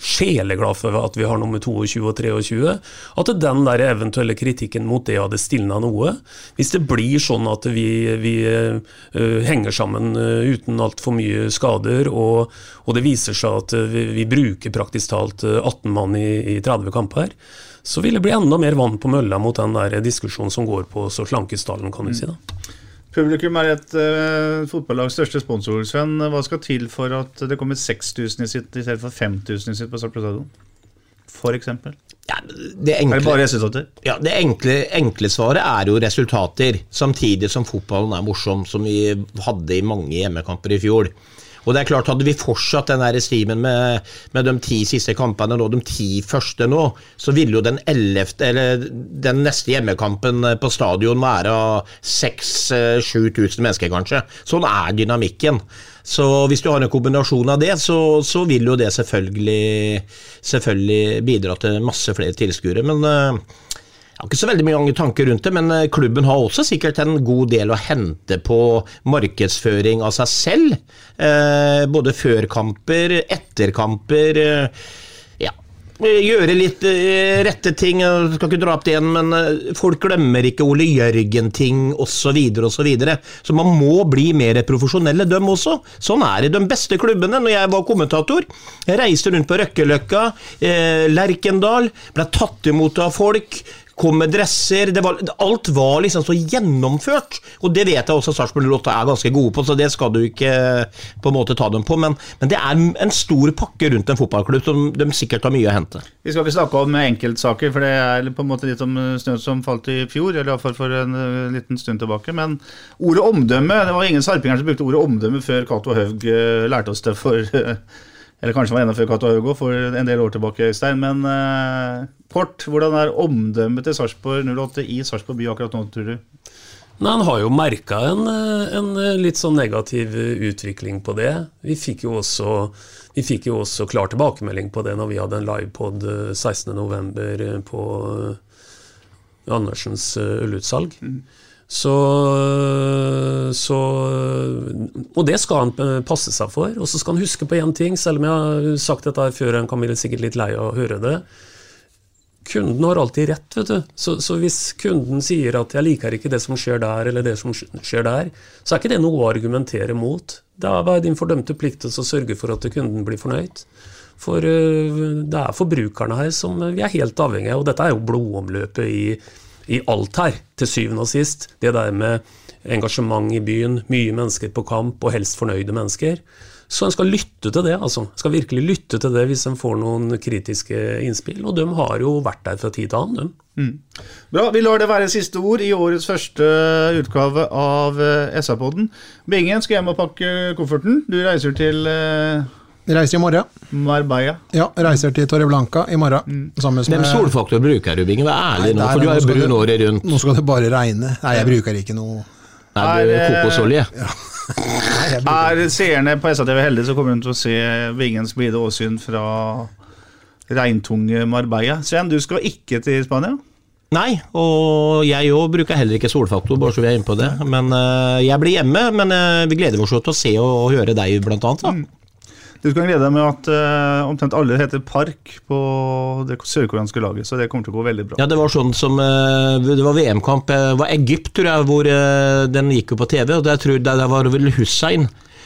sjeleglad for at vi har nummer 22 og 23, at den der eventuelle kritikken mot det hadde stilna noe. Hvis det blir sånn at vi, vi uh, henger sammen uh, uten altfor mye skader, og, og, det viser seg at vi, vi, bruker praktisk talt 18 mann i, i 30 kamper, så vil det bli enda mer vann på mølla mot den der diskusjonen som går på så slankestallen, kan du si. da. Publikum er et uh, fotballags største sponsor. Sven, hva skal til for at det kommer 6000 i sitt i stedet for 5000 i sitt på Start stadion? For eksempel? Ja, det enkle, er det bare resultater? Ja, det enkle, enkle, svaret er jo resultater, samtidig som fotballen er morsom, som vi hadde i mange hjemmekamper i fjor. Og det er klart Hadde vi fortsatt den stimen med, med, de ti siste kampene nå, de ti første nå, så ville jo den ellevte, eller den neste hjemmekampen på stadion være 6000-7000 mennesker, kanskje. Sånn er dynamikken. Så hvis du har en kombinasjon av det, så, så vil jo det selvfølgelig, selvfølgelig bidra til masse flere tilskuere. Men uh, jeg har ikke så veldig mange tanker rundt det, men eh, klubben har også sikkert en god del å hente på markedsføring av seg selv. Eh, både før kamper, etter kamper. Eh, ja. Gjøre litt rette ting. Jeg skal ikke dra opp det igjen, men folk glemmer ikke Ole Jørgen-ting osv. osv. Så, videre. så man må bli mer profesjonelle, dem også. Sånn er det i de beste klubbene. Når jeg var kommentator, jeg reiste rundt på Røkkeløkka, eh, Lerkendal, ble tatt imot av folk kom med dresser var, Alt var liksom så gjennomført. Og det vet jeg også Sarpsborg 08 er ganske gode på, så det skal du ikke på en måte ta dem på. Men, men, det er en stor pakke rundt en fotballklubb som de sikkert har mye å hente. Vi skal ikke snakke om enkeltsaker, for det er på en måte litt om snø som falt i fjor. Eller iallfall for en uh, liten stund tilbake. Men ordet omdømme Det var ingen sarpinger som brukte ordet omdømme før Cato Haug lærte oss det for eller kanskje han var enda før Cato Haugo, for en del år tilbake, Øystein. Men eh, kort, hvordan er omdømmet til Sarpsborg 08 i Sarpsborg by akkurat nå, tror du? Nei, Han har jo merka en, en, litt sånn negativ utvikling på det. Vi fikk jo også, vi fikk jo også klar tilbakemelding på det når vi hadde en livepod 16.11. på Andersens ullutsalg. Mm. Så, så, Og det skal han passe seg for. Og så skal han huske på én ting, selv om jeg har sagt dette før, han kan bli sikkert litt lei av å høre det. Kunden har alltid rett, vet du. Så, så, hvis kunden sier at 'jeg liker ikke det som skjer der', eller det som skjer der, så er ikke det noe å argumentere mot. Det er din fordømte plikt å sørge for at kunden blir fornøyd. For det er forbrukerne her som vi er helt avhengige av, og dette er jo blodomløpet i i alt her, til syvende og sist. Det der med engasjement i byen, mye mennesker på kamp, og helst fornøyde mennesker. Så en skal lytte til det, altså. En skal virkelig lytte til det hvis en får noen kritiske innspill. Og de har jo vært der fra tid til annen, mm. Bra. Vi lar det være siste ord i årets første utgave av eh, SA-podden. Bingen skal hjem og pakke kofferten. Du reiser til uh Reiser i morgen. Marbella. Ja, reiser til Torreblanca i morgen. Mm. Hvem solfaktor bruker du, Binge? Vær ærlig nå, for du er brun året rundt. Nå skal det bare regne. Nei, jeg bruker ikke noe Nei, du er kokosolje. Ja. er seerne på SATV heldige, så kommer de til å se Vingens blide åsyn fra regntunge Marbella. Sven, du skal ikke til Spania? Nei, og jeg òg bruker heller ikke solfaktor, bare så vi er inne på det. Men uh, jeg blir hjemme, men uh, vi gleder oss til å se og, og høre deg, blant annet. Da. Mm. Du kan glede deg med at uh, omtrent alle heter Park på det sørkoreanske laget, så det kommer til å gå veldig bra. Ja, det var sånn som uh, Det var VM-kamp, det var Egypt, tror jeg, hvor uh, den gikk jo på TV, og der, tror, der, der var det vel Hussein.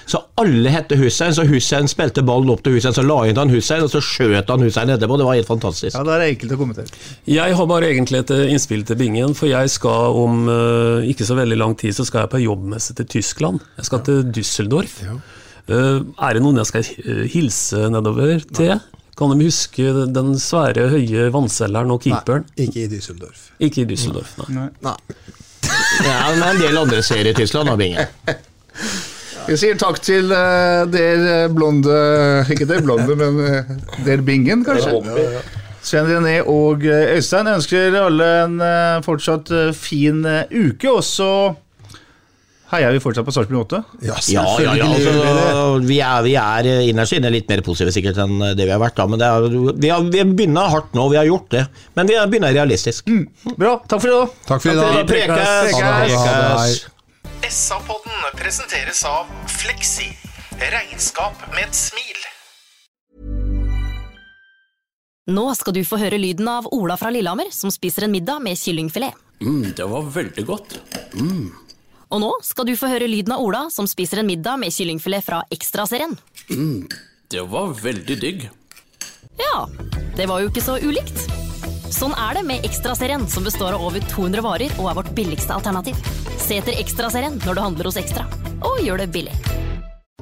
Så alle hette Hussein, så Hussein spilte ballen opp til Hussein, så la inn han Hussein, og så skjøt han Hussein etterpå. Det var helt fantastisk. Ja, det er enkelt å komme til. Jeg har bare egentlig et innspill til Bingen, for jeg skal om uh, ikke så veldig lang tid så skal jeg på jobbmesse til Tyskland. Jeg skal til Düsseldorf. Ja. Uh, er det noen jeg skal hilse nedover til? Kan de huske den svære, høye vannselgeren og keeperen? Nei, ikke i Düsseldorf. Ikke i Düsseldorf, nei. nei. nei. ja, men en del andre serier i Tyskland, da, Binge. Vi sier takk til uh, der blonde Ikke der blonde, men uh, der bingen, kanskje. Svein René og Øystein ønsker alle en uh, fortsatt fin uke. Og så heier vi fortsatt på Sarpsborg 8. Ja, ja, ja, ja altså, vi, er, vi er innerst inne litt mer positive sikkert enn det vi har vært. da, men er, vi, har, vi begynner hardt nå, vi har gjort det. Men vi begynner realistisk. Mm. Bra. Takk for i dag. Takk for i dag. Prekes. Prekes. SA-podden presenteres av Fleksi. Regnskap med et smil. Nå skal du få høre lyden av Ola fra Lillehammer som spiser en middag med kyllingfilet. Mm, det var veldig godt. Mm. Og nå skal du få høre lyden av Ola som spiser en middag med kyllingfilet fra Ekstraserien. Mm, det var veldig digg. Ja, det var jo ikke så ulikt. Sånn er det med Ekstraserien, som består av over 200 varer og er vårt billigste alternativ. Se etter Ekstraserien når du handler hos Ekstra, og gjør det billig.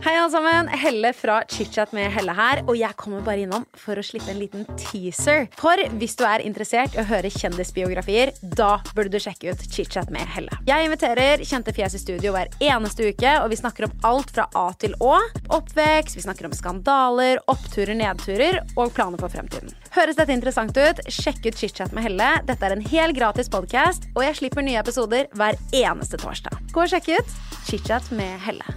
Hei alle sammen, Helle fra ChitChat med Helle her, og jeg kommer bare innom for å slippe en liten teaser. For hvis du er interessert i å høre kjendisbiografier, da burde du sjekke ut ChitChat med Helle. Jeg inviterer kjente fjes i studio hver eneste uke, og vi snakker om alt fra A til Å. Oppvekst, vi snakker om skandaler, oppturer, nedturer og planer for fremtiden. Høres dette interessant ut? Sjekk ut ChitChat med Helle. Dette er en helt gratis podkast, og jeg slipper nye episoder hver eneste torsdag. Gå og sjekk ut ChitChat med Helle.